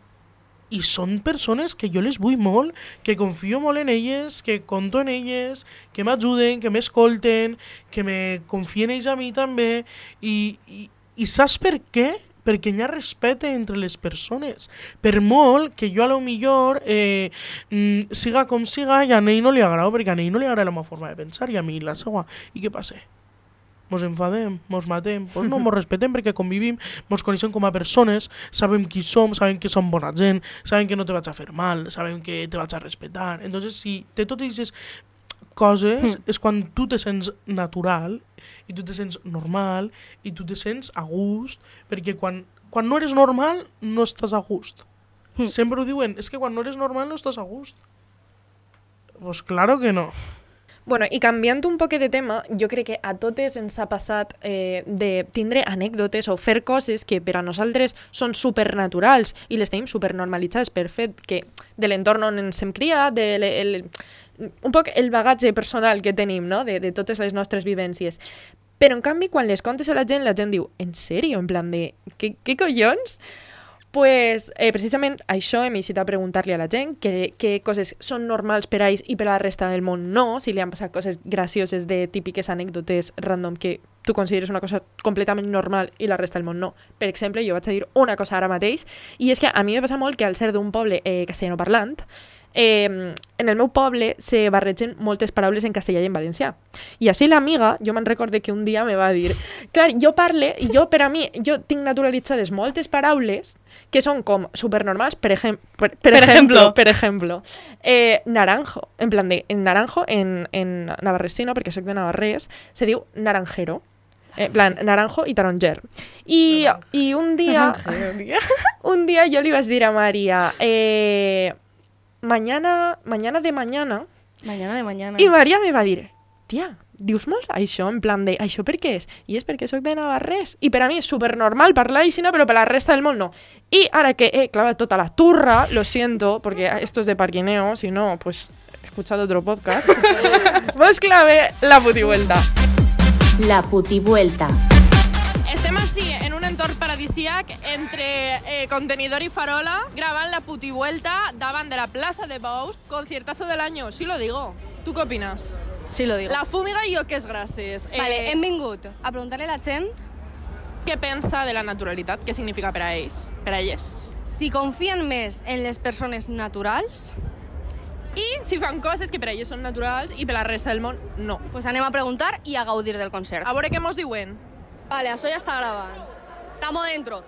i són persones que jo les vull molt, que confio molt en elles, que conto en elles, que m'ajuden, que m'escolten, que me confien ells a mi també. I, i, i saps per què? Perquè hi ha respecte entre les persones. Per molt que jo a lo millor eh, mm, siga com siga i a ell no li agrada, perquè a ell no li agrada la meva forma de pensar i a mi la seva. I què passa? Mos enfadem, mos matem, pues no, mos respetem perquè convivim, mos coneixem com a persones, sabem qui som, sabem que som bona gent, sabem que no te vaig a fer mal, sabem que te vaig a respetar. Entonces, si té totes aquestes coses, és quan tu te sents natural i tu te sents normal i tu te sents a gust, perquè quan, quan no eres normal no estàs a gust. Mm. Sempre ho diuen, és que quan no eres normal no estàs a gust. Pues claro que no. Bueno, i canviant un poc de tema, jo crec que a totes ens ha passat eh, de tindre anècdotes o fer coses que per a nosaltres són supernaturals i les tenim supernormalitzades per fet que de l'entorn on ens hem criat, de le, el, un poc el bagatge personal que tenim, no?, de, de totes les nostres vivències. Però, en canvi, quan les contes a la gent, la gent diu, en sèrio? En plan de, què, què collons? Pues, eh, precisament això hem eixit a preguntar-li a la gent què, què coses són normals per a ells i per a la resta del món no, si li han passat coses gracioses de típiques anècdotes random que tu consideres una cosa completament normal i la resta del món no. Per exemple, jo vaig a dir una cosa ara mateix i és que a mi me passa molt que al ser d'un poble eh, castellano parlant eh, en el meu poble se barregen moltes paraules en castellà i en valencià. I així l'amiga, jo me'n recorde que un dia me va dir clar, jo parle, i jo per a mi, jo tinc naturalitzades moltes paraules que són com supernormals, per, ejem per, per, Per ejemplo, per ejemplo, eh, naranjo, en plan de, en naranjo, en, en navarresino, perquè soc de Navarrés, se diu naranjero. En plan, naranjo i taronger. I, i un dia, <laughs> un dia jo li vaig dir a Maria, eh, mañana, mañana de mañana, Mañana de mañana. i Maria me va dir, tia, dius molt això, en plan de, això per què és? I és perquè sóc de Navarrés. I per a mi és supernormal parlar aixina, però per la resta del món no. I ara que he clavat tota la turra, lo siento, porque esto es de parquineo, si no, pues he escuchado otro podcast, <laughs> vos clave la putivuelta. La putivuelta. Entorn paradisíac entre eh, contenidor i farola, gravant la putivuelta davant de la plaça de Bous, conciertazo del año, sí lo digo. ¿Tú qué opinas? Sí, lo digo. La fúmiga i jo que és gràcies. Vale, hem vingut a preguntar-li a la gent Què pensa de la naturalitat? Què significa per a ells? Per a elles? si confien més en les persones naturals, I si fan coses que per a elles són naturals i per la resta del món no. pues anem a preguntar i a gaudir del concert. A veure què mos diuen. Vale, això ja està gravant. Estamos dentro.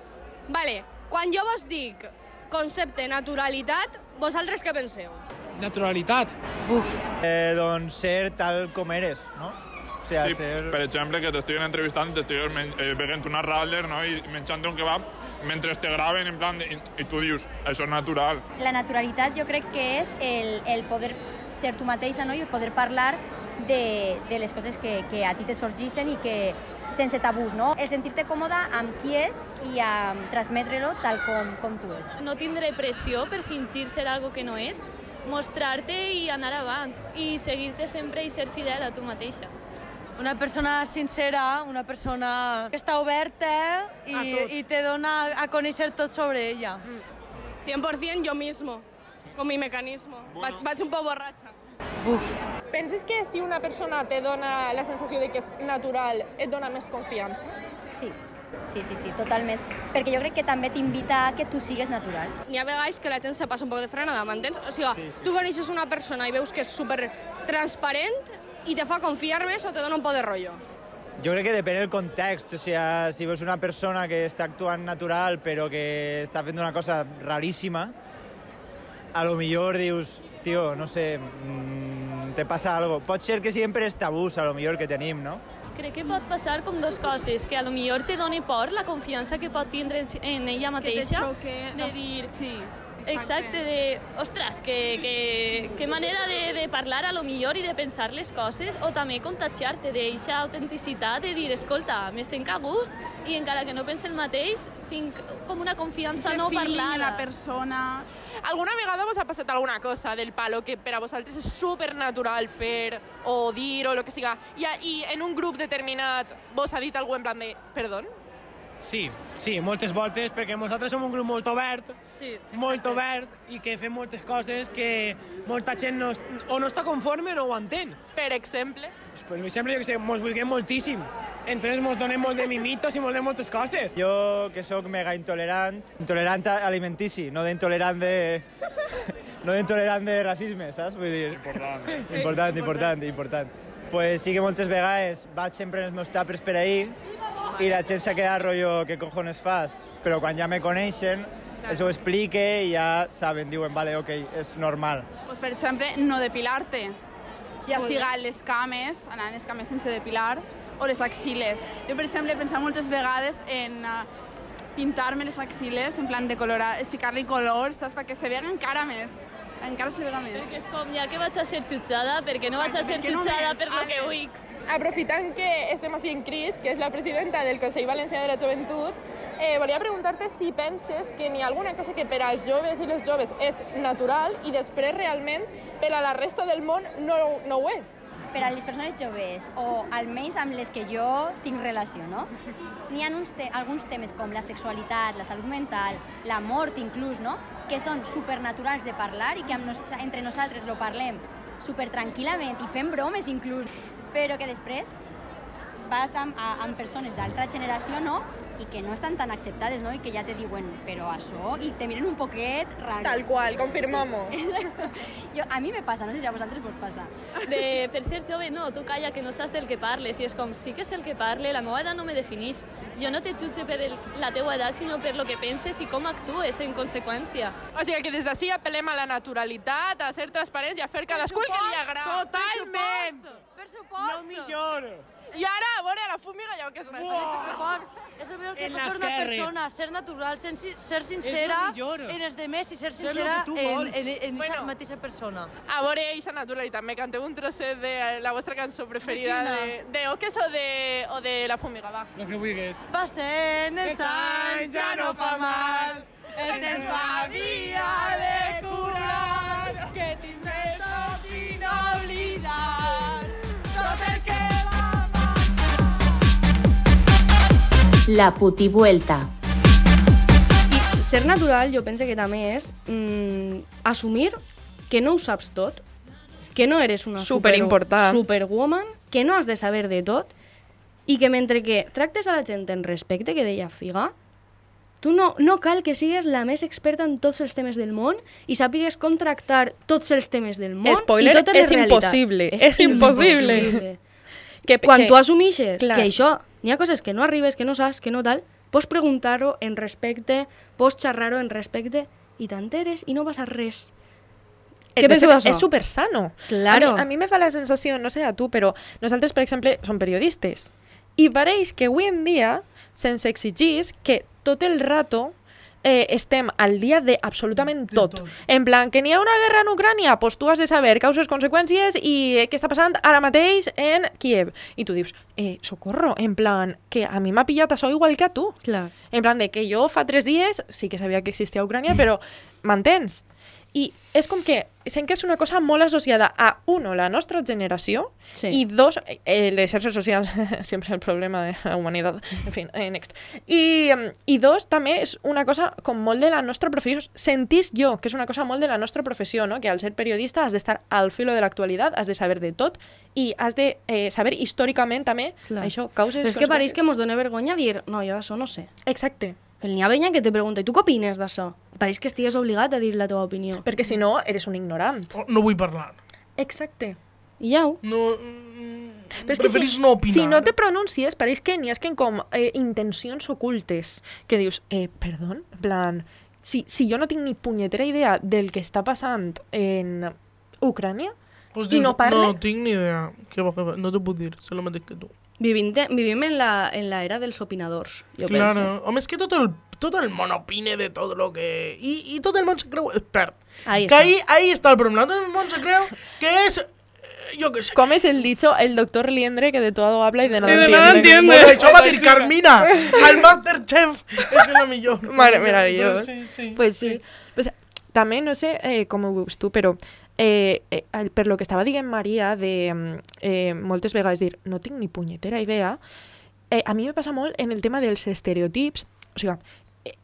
Vale, quan jo vos dic concepte naturalitat, vosaltres què penseu? Naturalitat. Buf. Eh, doncs ser tal com eres, no? O sea, Sí, ser... per exemple, que t'estiguin entrevistant, t'estiguin men eh, veient una ratler no? i menjant un kebab mentre te graven, en plan, i, i tu dius, això és natural. La naturalitat jo crec que és el, el poder ser tu mateixa no? i poder parlar de, de les coses que, que a ti te sorgeixen i que sense tabús, no? El sentir-te còmoda amb qui ets i a transmetre-lo tal com, com tu ets. no tindre pressió per fingir ser algo que no ets, mostrar-te i anar avant i seguir-te sempre i ser fidel a tu mateixa. Una persona sincera, una persona que està oberta i, i te dona a conèixer tot sobre ella. 100% yo mismo, con mi mecanismo. Vaig, vaig un poc borratxa. Penses que si una persona te dona la sensació de que és natural, et dona més confiança? Sí, sí, sí, sí, totalment. Perquè jo crec que també t'invita a que tu sigues natural. N'hi ha vegades que la gent se passa un poc de frenada, m'entens? O sigui, sí, sí. tu coneixes una persona i veus que és super transparent i te fa confiar més o te dona un poc de rotllo. Jo crec que depèn del context, o sea, si veus una persona que està actuant natural però que està fent una cosa raríssima, a lo millor dius, tio, no sé, mmm, te passa algo. Pot ser que sempre és tabús, a lo millor, que tenim, no? Crec que pot passar com dos coses, que a lo millor te doni por la confiança que pot tindre en, ella mateixa, xoque, de no- dir... Sí, Exacte, de, ostres, que, que, que manera de, de parlar a lo millor i de pensar les coses, o també contagiar-te d'eixa autenticitat de dir, escolta, me sent a gust i encara que no pense el mateix, tinc com una confiança no parlada. la persona... Alguna vegada vos ha passat alguna cosa del palo que per a vosaltres és supernatural fer o dir o el que siga i, i en un grup determinat vos ha dit algú en plan de perdó? Sí, sí, moltes voltes, perquè nosaltres som un grup molt obert, sí, molt obert, i que fem moltes coses que molta gent no, o no està conforme o no ho entén. Per exemple? Pues, per exemple, jo que sé, mos vulguem moltíssim. Entonces mos donem molt de mimitos i molt de moltes coses. Jo, que sóc mega intolerant, intolerant alimentici, no d'intolerant de... <laughs> no d'intolerant de racisme, saps? Vull dir... Important. Important, important, important. Pues sí que moltes vegades vaig sempre en els meus tapers per ahir i la gent s'ha quedat rotllo, què cojones fas? Però quan ja me coneixen, això ho explique i ja saben, diuen, vale, ok, és normal. Pues, per exemple, no depilar-te. Ja siga les cames, anar les cames sense depilar, o les axiles. Jo, per exemple, he pensat moltes vegades en uh, pintar-me les axiles, en plan de colorar, ficar-li color, saps? Perquè se vega encara més. Encara se vega més. Perquè és com, ja que vaig a ser jutjada, perquè no vaig a ser Exacte, jutjada només, per lo que vull. Aprofitant que estem així en Cris, que és la presidenta del Consell Valencià de la Joventut, eh, volia preguntar-te si penses que n'hi ha alguna cosa que per als joves i les joves és natural i després realment per a la resta del món no, no ho és. Per a les persones joves, o almenys amb les que jo tinc relació, no? N'hi ha uns te alguns temes com la sexualitat, la salut mental, la mort inclús, no? Que són supernaturals de parlar i que amb nos entre nosaltres lo parlem super tranquil·lament i fem bromes inclús, però que després vas amb, a, amb persones d'altra generació, no? I que no estan tan acceptades, no? I que ja te diuen, però això, i te miren un poquet raro. Tal qual, confirmamos. <laughs> jo, a mi me passa, no sé si a vosaltres vos passa. De, per ser jove, no, tu calla, que no saps del que parles. I és com, sí que sé el que parle, la meva edat no me defineix. Jo no te jutge per el, la teua edat, sinó per lo que penses i com actues en conseqüència. O sigui que des d'ací apel·lem a la naturalitat, a ser transparents i a fer cadascú el que li agrada. Totalment! Per supost! Lo millor! I ara, a veure, la fumiga ja que és res. Per supost. És el millor que En pot fer una persona, ser natural, ser, ser sincera en els demés i ser Ser sincera que tu en, en, en, Bueno. esa mateixa persona. A veure, eixa naturalitat, me canteu un trosset de la vostra cançó preferida De de, de Oques o de, o de La Fumiga, va. Lo que vulguis. Passem els anys, ja no fa mal, el temps m'havia de curar, que tindré La putivuelta. I ser natural jo pense que també és mm, assumir que no ho saps tot, que no eres una super, superwoman, que no has de saber de tot i que mentre que tractes a la gent en respecte, que deia Figa, tu no, no cal que sigues la més experta en tots els temes del món i sàpigues com tractar tots els temes del món Spoiler, i totes les és realitats. impossible, és impossible. que quan que- tu assumixes clar. que això, n'hi ha coses que no arribes, que no saps, que no tal, pots preguntar-ho en respecte, pots xerrar-ho en respecte i t'enteres i no passa res. Eh, Què penseu d'això? És super sano. Claro. A mi, a mi me fa la sensació, no sé a tu, però nosaltres, per exemple, som periodistes. I pareix que avui en dia se'ns exigís que tot el rato eh, estem al dia de absolutament tot. En plan, que n'hi ha una guerra en Ucrània, doncs tu has de saber causes, conseqüències i eh, què està passant ara mateix en Kiev. I tu dius, eh, socorro, en plan, que a mi m'ha pillat això igual que a tu. Clar. En plan de que jo fa tres dies sí que sabia que existia Ucrània, però m'entens? I és com que sent que és una cosa molt associada a, uno, la nostra generació, Sí. i dos, eh, les xarxes socials, <laughs> sempre el problema de la humanitat, en fi, eh, next. I, em, I dos, també és una cosa com molt de la nostra professió, sentís jo que és una cosa molt de la nostra professió, no? que al ser periodista has d'estar al filo de l'actualitat, has de saber de tot i has de eh, saber històricament també Clar. això, causes... Però és que pareix que mos dona vergonya dir no, jo això no sé. Exacte. El n'hi ha veïna que te pregunta, i tu què opines d'això? Pareix que estigues obligat a dir la teva opinió. Perquè si no, eres un ignorant. Oh, No vull parlar. Exacte. I ja ho. No, Però és que si, no opinar. si no te pronuncies, pareix que n'hi ha que com eh, intencions ocultes, que dius, eh, perdó, en plan, si, si jo no tinc ni punyetera idea del que està passant en Ucrània, Pues i dius, no parla. No tinc ni idea. Què va fer? No t'ho puc dir, sé el mateix que tu. Vivim, de, vivim en la, en la era dels opinadors, jo claro. penso. Home, és que tot el, tot el món opine de tot lo que... I, i tot el món se creu expert. Ahí que està. ahí, ahí està el problema. Tot el món se creu que és... eh, Jo què sé. Com és el dicho, el doctor Liendre que de todo habla y de nada Y de entiende. nada entiende. Bueno, això va dir Carmina, al Masterchef. És la millor. Mare, meravellós. Sí, sí. Pues sí. Pues, també, no sé eh, com ho veus tu, però eh, eh, per lo que estava dient Maria de mm, eh, moltes vegades dir no tinc ni punyetera idea, eh, a mi me passa molt en el tema dels estereotips, o sigui,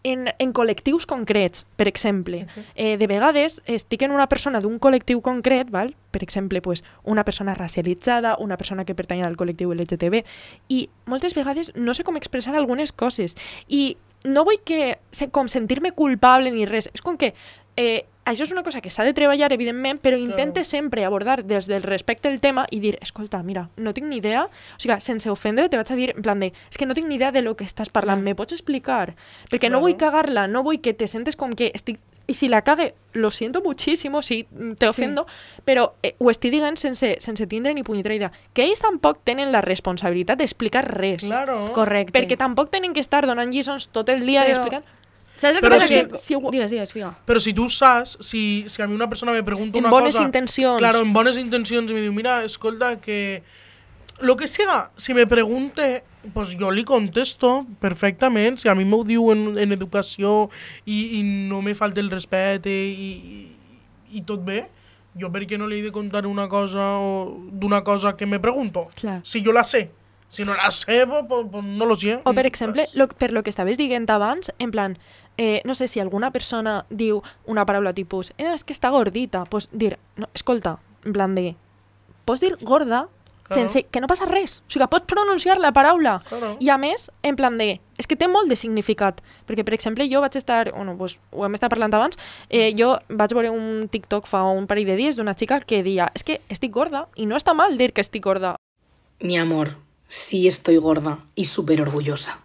en, en col·lectius concrets, per exemple. Eh, de vegades estic en una persona d'un col·lectiu concret, val? per exemple, pues, una persona racialitzada, una persona que pertany al col·lectiu LGTB, i moltes vegades no sé com expressar algunes coses. I no vull que com sentir-me culpable ni res. És com que eh, això és una cosa que s'ha de treballar, evidentment, però intente sempre abordar des del respecte el tema i dir, escolta, mira, no tinc ni idea, o sigui, sense ofendre, te vaig a dir, en plan de, és que no tinc ni idea de lo que estàs parlant, me pots explicar? Perquè no vull cagar-la, no vull que te sentes com que estic... I si la cague, lo siento muchísimo si mm, te ofendo, però eh, ho estic dient sense, sense tindre ni punyetera idea. Que ells tampoc tenen la responsabilitat d'explicar res. Claro. Correcte. Perquè tampoc tenen que estar donant lliçons tot el dia Però- explicant... Saps el que Però passa? sí- Que, si, digues, digues, figa. Però si tu saps, si, si a mi una persona me pregunta En una bones cosa... intencions. Claro, en bones intencions, i me diu, mira, escolta, que... Lo que siga, si me pregunte, pues jo li contesto perfectament. Si a mi m'ho diu en, en educació i, i no me falta el respecte i, i, i tot bé, jo per què no li he de contar una cosa o d'una cosa que me pregunto? Clar. Si jo la sé. Si no la sé, pues, pues, pues no lo sé. O, per exemple, lo, per lo que estaves dient abans, en plan, eh, no sé, si alguna persona diu una paraula tipus, eh, és que està gordita, pues dir, no, escolta, en plan de, pots dir gorda Claro. sense que no passa res. O sigui, pots pronunciar la paraula. Claro. I a més, en plan de, és que té molt de significat. Perquè, per exemple, jo vaig estar, bueno, pues, ho hem estat parlant abans, eh, jo vaig veure un TikTok fa un parell de dies d'una xica que deia, és que estic gorda, i no està mal dir que estic gorda. Mi amor, sí estoy gorda y súper orgullosa.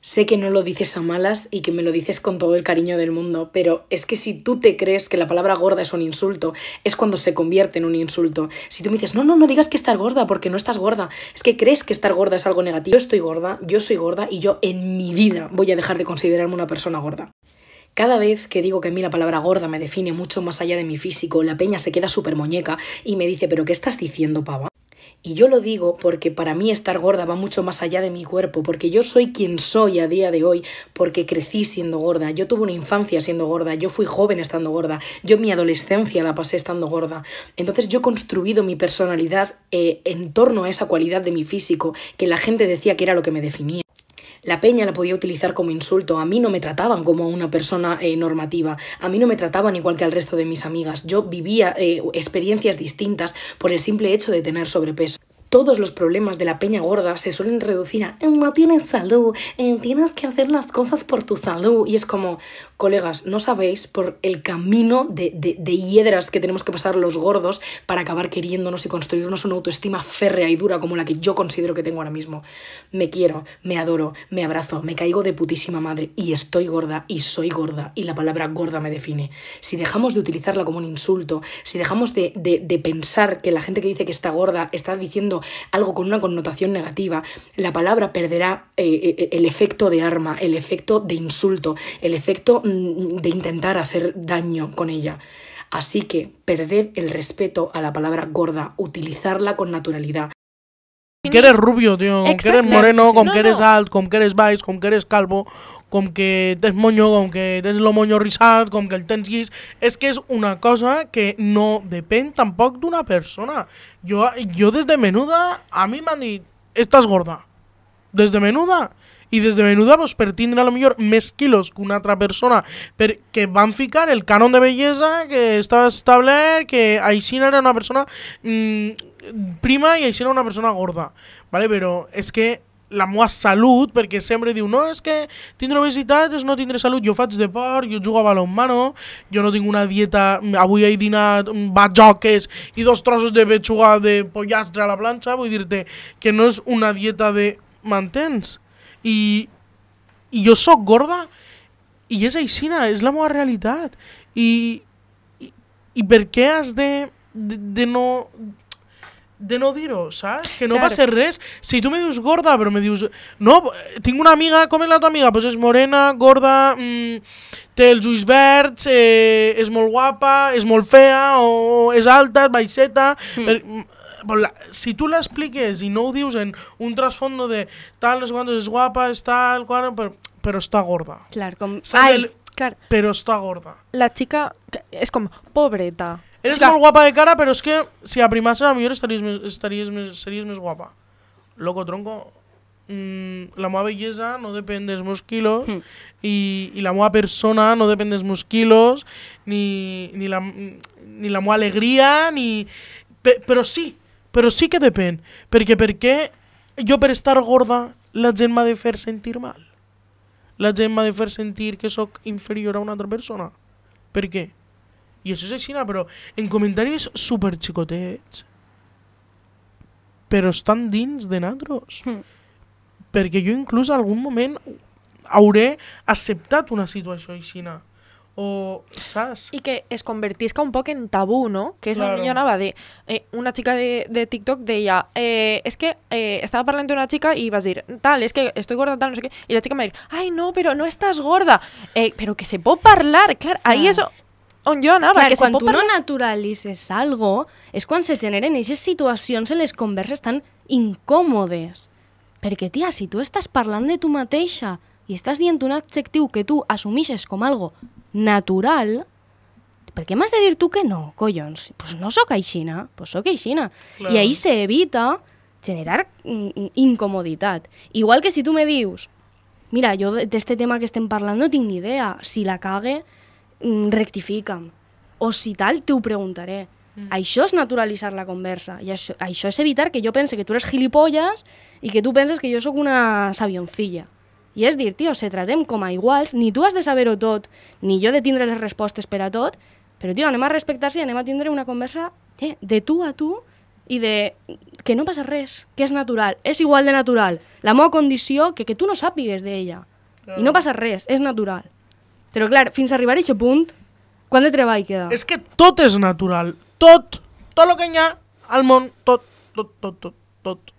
Sé que no lo dices a malas y que me lo dices con todo el cariño del mundo, pero es que si tú te crees que la palabra gorda es un insulto, es cuando se convierte en un insulto. Si tú me dices, no, no, no digas que estar gorda porque no estás gorda, es que crees que estar gorda es algo negativo. Yo estoy gorda, yo soy gorda y yo en mi vida voy a dejar de considerarme una persona gorda. Cada vez que digo que a mí la palabra gorda me define mucho más allá de mi físico, la peña se queda súper muñeca y me dice, ¿pero qué estás diciendo, pava? Y yo lo digo porque para mí estar gorda va mucho más allá de mi cuerpo, porque yo soy quien soy a día de hoy, porque crecí siendo gorda, yo tuve una infancia siendo gorda, yo fui joven estando gorda, yo mi adolescencia la pasé estando gorda. Entonces yo he construido mi personalidad eh, en torno a esa cualidad de mi físico, que la gente decía que era lo que me definía. La peña la podía utilizar como insulto. A mí no me trataban como una persona eh, normativa. A mí no me trataban igual que al resto de mis amigas. Yo vivía eh, experiencias distintas por el simple hecho de tener sobrepeso. Todos los problemas de la peña gorda se suelen reducir a "Eh, no tienes salud, tienes que hacer las cosas por tu salud. Y es como, colegas, no sabéis por el camino de, de, hiedras que tenemos que pasar los gordos para acabar queriéndonos y construirnos una autoestima férrea y dura como la que yo considero que tengo ahora mismo. Me quiero, me adoro, me abrazo, me caigo de putísima madre y estoy gorda y soy gorda y la palabra gorda me define. Si dejamos de utilizarla como un insulto, si dejamos de, de, pensar que la gente que dice que está gorda está diciendo algo con una connotación negativa, la palabra perderá eh, eh, el efecto de arma, el efecto de insulto, el efecto de intentar hacer daño con ella. Así que perded el respeto a la palabra gorda, utilizarla con naturalidad. Que eres rubio, tio, com que eres moreno, com No, que eres no. alt, com que eres baix, com que eres calvo, com que tens moño, com que tens lo moño rizat, com que el tens llis... És que és una cosa que no depèn tampoc d'una persona. Jo, jo des de menuda, a mi m'han dit, estàs gorda. Des de menuda. I des de menuda, pues, per tindre a lo millor més quilos que una altra persona, perquè van ficar el canon de bellesa que estava establert, que Aixina era una persona mm, prima i Aixina era una persona gorda. Vale? Però és que la meva salut, perquè sempre diu no, és que tindre obesitat és no tindre salut. Jo faig deport, jo jugo a balonmano, jo no tinc una dieta... Avui he dinat mm, batjoques i dos trossos de pechuga de pollastre a la planxa, vull dir-te que no és una dieta de... M'entens? I, i jo sóc gorda i és aixina, és la meva realitat. I, i, i per què has de de, de no de no dir-ho, saps? Que no Clar. passa res. Si tu me dius gorda, però me dius... No, tinc una amiga, com és la tua amiga? Pues és morena, gorda, mm, té els ulls verds, eh, és molt guapa, és molt fea, o és alta, és baixeta... Mm. Per, la, si tu l'expliques i no ho dius en un trasfondo de tal, no sé quantos, és guapa, és tal, qual, però, però està gorda. Clar, com... Ai, el- clar. Però està gorda. La que és com, pobreta. Eres Clar. molt guapa de cara, però és que si aprimasses a millor estaries més, estaries més, series més guapa. Loco, tronco, mm, la meva bellesa no depèn dels meus quilos Hmm. i, i la meva persona no depèn dels meus quilos ni, ni, la, ni la meva alegria ni... Pe, però sí, però sí que depèn. Perquè per què jo per estar gorda la gent m'ha de fer sentir mal? La gent m'ha de fer sentir que sóc inferior a una altra persona? Per què? I això és així, però en comentaris super xicotets, però estan dins de nosaltres. Mm. Perquè jo inclús en algun moment hauré acceptat una situació així. O, saps? I que es convertisca un poc en tabú, no? Que és Claro. on jo anava de... Eh, una xica de, de TikTok deia eh, és que eh, estava parlant d'una xica i vas dir tal, és que estoy gorda, tal, no sé què i la xica me va dir, ai no, però no estàs gorda eh, però que se pot parlar, clar, ahí és on jo anava, Clar, que se quan tu parlar no naturalitzes algo, és quan se generen aquestes situacions en les converses tan incòmodes. Perquè, tia, si tu estàs parlant de tu mateixa i estàs dient un adjectiu que tu assumixes com algo natural, per què m'has de dir tu que no, collons? Pues no sóc aixina, pues sóc aixina. Clar. I ahí se evita generar incomoditat. Igual que si tu me dius, mira, jo de- d'este tema que estem parlant no tinc ni idea, si la cague, mm, rectifica'm. O si tal, te ho preguntaré. Mm. Això és naturalitzar la conversa. I això, això és evitar que jo pense que tu eres gilipolles i que tu penses que jo sóc una sabioncilla. I és dir, tio, se tratem com a iguals, ni tu has de saber-ho tot, ni jo de tindre les respostes per a tot, però, tio, anem a respectar-se i anem a tindre una conversa eh, de tu a tu i de que no passa res, que és natural, és igual de natural. La meva condició, que, que tu no sàpigues d'ella. I no passa res, és natural. Però, clar, fins a arribar a aquest punt, quant de treball queda? És que tot és natural. Tot. Tot el que hi ha al món. Tot, tot, tot, tot, tot.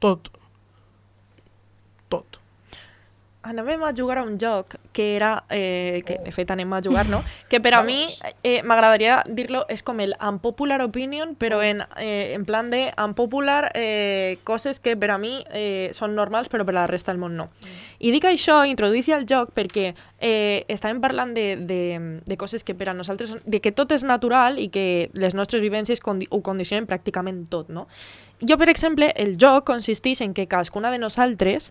Tot. Tot. Anàvem a jugar a un joc que era, eh, que de fet anem a jugar, no? <laughs> Que per a mi, eh, m'agradaria dir-lo, és com el unpopular opinion, però en, eh, en plan de unpopular eh, coses que per a mi eh, són normals, però per a la resta del món no. I dic això, introduïssi al joc, perquè eh, estàvem parlant de, de, de coses que per a nosaltres, de que tot és natural i que les nostres vivències condi ho condicionen pràcticament tot, no? Jo, per exemple, el joc consisteix en que cadascuna de nosaltres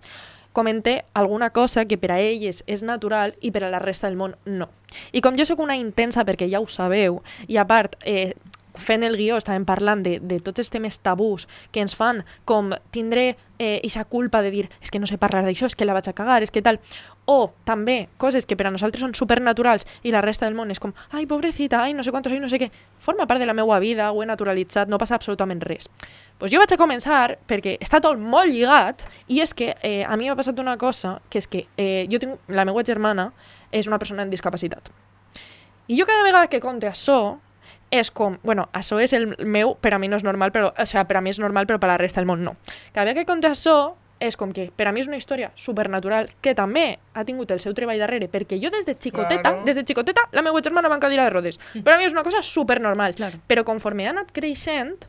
comente alguna cosa que per a elles és natural i per a la resta del món no. I com jo sóc una intensa, perquè ja ho sabeu, i a part, eh, fent el guió estàvem parlant de, de tots els temes tabús que ens fan com tindre eh, aquesta culpa de dir és que no sé parlar d'això, és que la vaig a cagar, és que tal... O també coses que per a nosaltres són supernaturals i la resta del món és com ai, pobrecita, ai, no sé quantos, ai, no sé què. Forma part de la meva vida, ho he naturalitzat, no passa absolutament res. Pues jo vaig a començar perquè està tot molt lligat i és que eh, a mi m'ha passat una cosa que és que eh, jo tinc, la meva germana és una persona amb discapacitat. I jo cada vegada que conte això és com, bueno, això és el meu, per a mi no és normal, però, o sigui, per a mi és normal, però per a la resta del món no. Cada vegada que conte això és com que per a mi és una història supernatural que també ha tingut el seu treball darrere, perquè jo des de xicoteta, Claro. des de xicoteta, la meva germana va en cadira de rodes. Per a mi és una cosa supernormal. Claro. Però conforme ha anat creixent,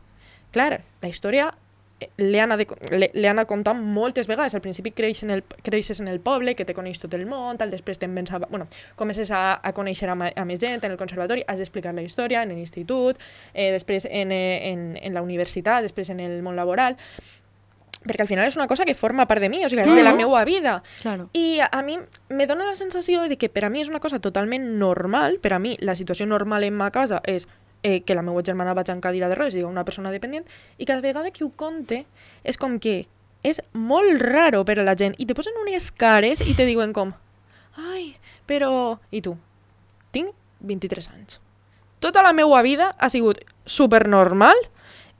clar, la història li, li han contat moltes vegades. Al principi creix en el, creixes en el poble, que te coneix tot el món, tal, després te'n vens a... Bueno, comences a, a conèixer a, ma- a més gent en el conservatori, has d'explicar la història en l'institut, eh, després en, eh, en, en la universitat, després en el món laboral, perquè al final és una cosa que forma part de mi, o sigui, és de la meva vida. Claro. I a, a mi me dona la sensació de que per a mi és una cosa totalment normal, per a mi la situació normal en ma casa és eh, que la meva germana vaig en cadira de rodes, digue, una persona dependent, i cada vegada que ho conte és com que és molt raro per a la gent, i te posen unes cares i te diuen com, ai, però... I tu? Tinc 23 anys. Tota la meva vida ha sigut supernormal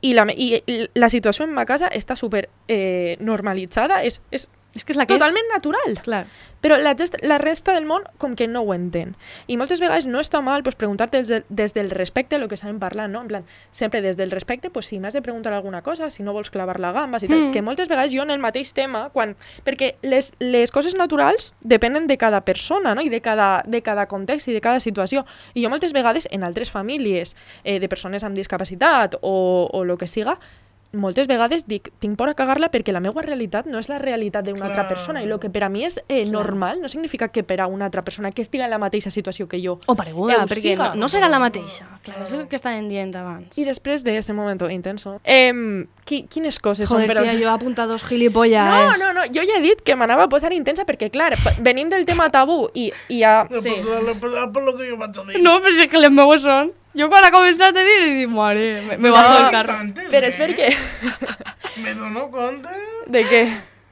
i la, i la situació en ma casa està super eh, normalitzada, és, és És que és la que totalment és. natural. Clar. Però la, gest, la resta del món com que no ho entén. I moltes vegades no està mal pues, preguntar-te des, de, des del respecte el que estàvem parlant, no? En plan, sempre des del respecte, pues, si m'has de preguntar alguna cosa, si no vols clavar la gamba, si tal, Mm. que moltes vegades jo en el mateix tema, quan, perquè les, les coses naturals depenen de cada persona, no? I de cada, de cada context i de cada situació. I jo moltes vegades en altres famílies eh, de persones amb discapacitat o, o el que siga, moltes vegades dic, tinc por a cagar-la perquè la meva realitat no és la realitat d'una altra persona i el que per a mi és eh, normal no significa que per a una altra persona que estiga en la mateixa situació que jo O pareguda, ho perquè siga. no, no serà la mateixa. Clar, és el que estàvem dient abans. I després de este momento intenso, eh, qui, quines coses Joder, són per a tia, jo he apuntat dos gilipollas. No, no, no, jo ja he dit que m'anava a posar intensa perquè, clar, venim del tema tabú i, i ja... No, Sí. pues, lo- por, por lo que yo vaig a dir. No, però és que les meves són... Jo quan ha començat a dir, he dit, mare, me, me bajo del carro. Tantes, Però és perquè... <laughs> Me dono compte De què?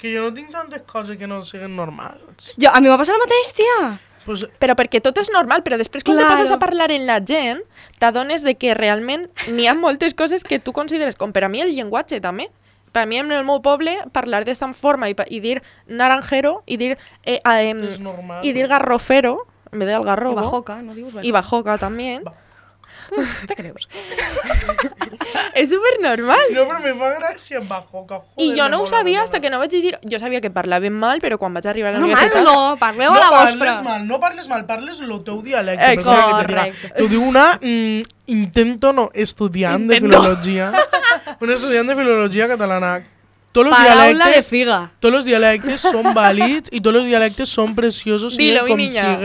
que jo no tinc tantes coses que no siguin normals. Jo, a mi m'ha passat el mateix, tia. Pues, Però perquè tot és normal, però després quan te Claro. passes a parlar en la gent, t'adones de que realment n'hi ha moltes coses que tu consideres, com per a mi el llenguatge també. Per a mi en el meu poble parlar d'esta forma i, i dir naranjero i dir, eh, eh, i dir garrofero en vez del I garrobo. bajoca, no dius I bajoca també. Te creus? <laughs> és super normal. no, però me fa gràcia bajo, que joder, I jo no ho sabia hasta que no vaig llegir. Jo sabia que parlaven mal, però quan vaig arribar a la No, mal universitat... no, parleu no a la parles vostra. mal, no parles mal, parles el teu dialecte. Eh, correcte. T'ho diu una mm, intento, no, estudiant de Intento. filologia. <laughs> Una estudiant de filologia catalana. Tots los Paraula de dialectes, figa. todos los dialectes son válids y todos los dialectes son preciosos, siguen Dilo, mi com niña.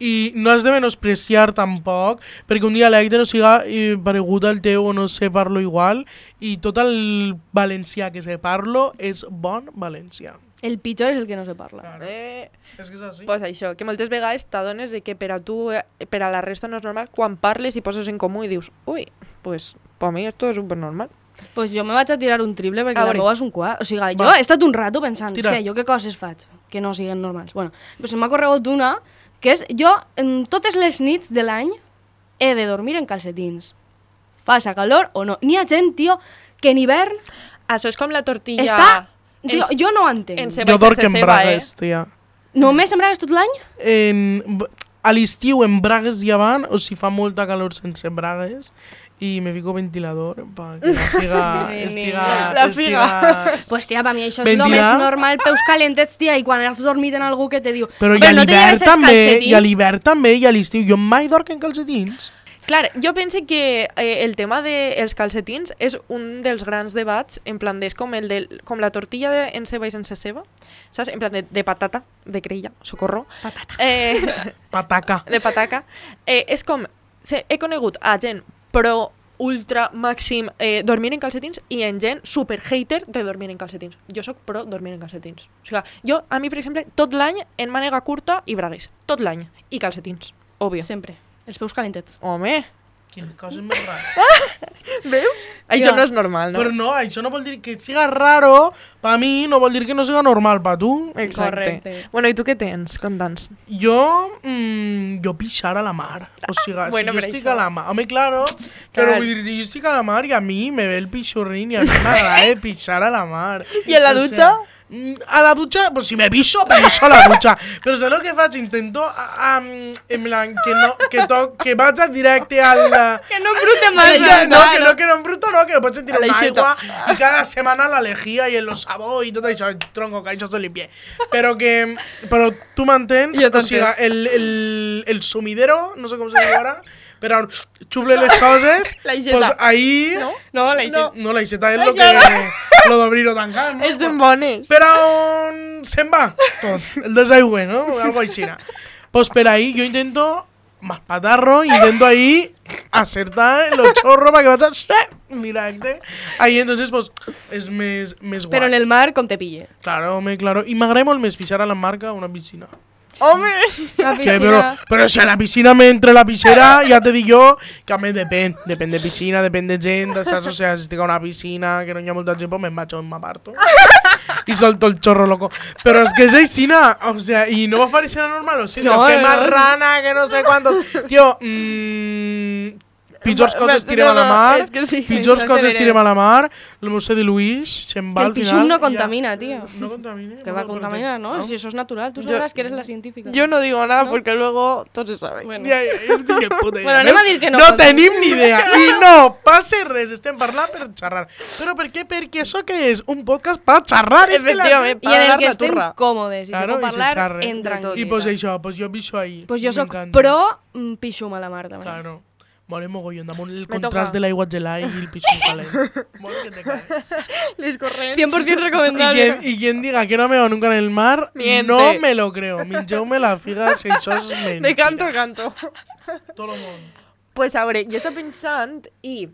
Siguen. I no has de menospreciar tampoc, perquè un dialecte no siga eh, paregut al teu o no sé parlo igual, i tot el valencià que sé parlo és bon valencià. El pitjor és el que no se parla. Claro. Eh, És que és així. pues això, que moltes vegades t'adones de que per a tu, eh, per a la resta no és normal, quan parles i poses en comú i dius, ui, pues, per mi esto és super normal. Pues jo me vaig a tirar un triple perquè A la meva és un quart. O sigui, jo he estat un rato pensant, hòstia, jo què coses faig que no siguin normals. Bueno, pues m'ha corregut una, que és, jo en totes les nits de l'any he de dormir en calcetins. Faça calor o no. N'hi ha gent, tio, que en hivern Això és com la tortilla... està... Tio, en- jo no ho entenc. en Jo i dorc en ceba, eh? bragues, tia. Només em bragues tot l'any? En, b- a l'estiu en bragues ja van, o si fa molta calor sense bragues, i me fico ventilador perquè la <laughs> figa estiga... La estiga- Pues tia, per mi això és el Ventilar. més normal, peus calentets, tia, i quan has dormit en algú que te diu Però i "Però a no te l'hivern també, i a calcetins?" l'hivern també, i a l'estiu. Jo mai dorc en calcetins. Clar, jo penso que eh, el tema dels de els calcetins és un dels grans debats, en plan, és com, el de, com la tortilla de, en ceba i sense ceba, saps? En plan, de, de patata, de creïlla, socorro. Patata. Eh, Pataca. de pataca. Eh, és com, se, he conegut a gent pro ultra màxim eh, dormir en calcetins i en gent super hater de dormir en calcetins. Jo sóc pro dormir en calcetins. O sigui, jo, a mi, per exemple, tot l'any en mànega curta i bragues. Tot l'any. I calcetins. Òbvio. Sempre. Els peus calentets. Home, Quina cosa més rara. veus? Això no és normal, no? Però no, això no vol dir que siga raro, pa mi no vol dir que no siga normal pa tu. Exacte. Correcte. Bueno, i tu què tens? Conta'ns. Jo, mm, jo pixar a la mar. O sigui, Bueno, si jo però estic això- a la mar... Home, claro, però Clar. vull dir, jo estic a la mar i a mi me ve el pixorrín i a mi m'agrada pixar a la mar. I a la O dutxa? mm, A la dutxa, pues si me piso, piso a la dutxa. Però saps el que faig? Intento, a, a, en plan, que, no, que, to, que vaig a directe al... Que no embrute Ja, más. no, que no, que no embruto, no, que pots sentir A la una ixeta. aigua i cada setmana la lejía i el sabó i tot això, tronco, que això se limpie. Però que, però tu m'entens? Jo O sigui, t'entens. el, el, el sumidero, no sé com se diu ara, però xuple les <laughs> coses, La ixeta. pues ahí... No? No, la No. No, la ixeta és lo que... <laughs> Lo d'obrir o tancar, no? És d'en bones. Per on se'n va tot, el desaigüe, no? Algo així. Pues per ahí yo intento más patarro, intento ahí acertar los chorros para que vaya directe. Ahí entonces pues és més, més guai. Però en el mar, com te pille. Claro, home, claro. I m'agrada molt més pixar a la marca una piscina. La Que, pero, piscina... pero si a la piscina me entre la piscera, ya te digo yo que a mí depèn. Depèn de piscina, depèn de gent, saps? O sea, si a una piscina que no ha molta gent, pues me'n vaig on m'aparto. I solto el chorro loco. Pero es que es piscina, o sea, y no me parecerá normal, o sea, No, que no, más no. rana, que no sé cuántos. Tío, mmm, pitjors coses tirem a la no, no, mar, és que sí, pitjors coses tirem a la mar, el museu de Luis se'n va Que el al pixum final... no i ja- contamina, tío. No contamina. Que va a contaminar, ¿no? Si eso es natural, tú Yo- sabrás que eres la científica. Yo no digo nada porque luego todo se sabe. Bueno, Ja, ja, no puta. Bueno, anem a dir que no No tenim ni idea. <laughs> I no passa res, estem parlant per xerrar. Però per què? Perquè això que és un podcast per xerrar. És que la gent... y en el que cómodos y se Claro, i se hablar xarre. en I tranquilitat. pues això, pues jo vixo ahí. Pues jo soc M'encanta. pro mm, pixum a la mar, també. Claro. Mola mogollon, damunt el Me contrast toca. de l'aigua gelada i el pixum calent. Mola que te caes. Les corrents. <laughs> 100% Y recomendable. quien, y quien diga que no me va nunca en el mar, Miente. no me lo creo. Mingeu-me la figa si això és mentira. De canto a canto. Tot el món. Pues a veure, jo estava pensant i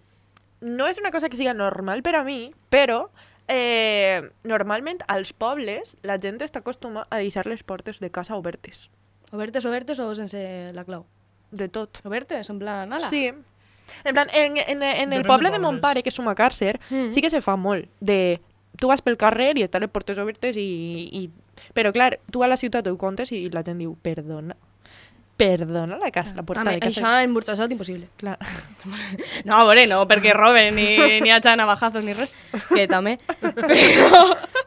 no és una cosa que siga normal per a mi, però eh, normalment als pobles la gent està acostuma a deixar les portes de casa obertes. Obertes, obertes o sense la clau? De tot. Obertes, en plan, ala. Sí. En plan, en, en, en el Depèn poble de mon pare, que és Sumacàrcer, Mm. sí que se fa molt. De, tu vas pel carrer i estan les portes obertes i, i... Però, clar, tu a la ciutat ho contes i la gent diu, perdona. Perdona la casa, la puerta Home, de casa. això en Burxassot impossible. Clar. <laughs> No, a veure, no perquè roben ni, ni hachan navajazos ni res, que també. Però,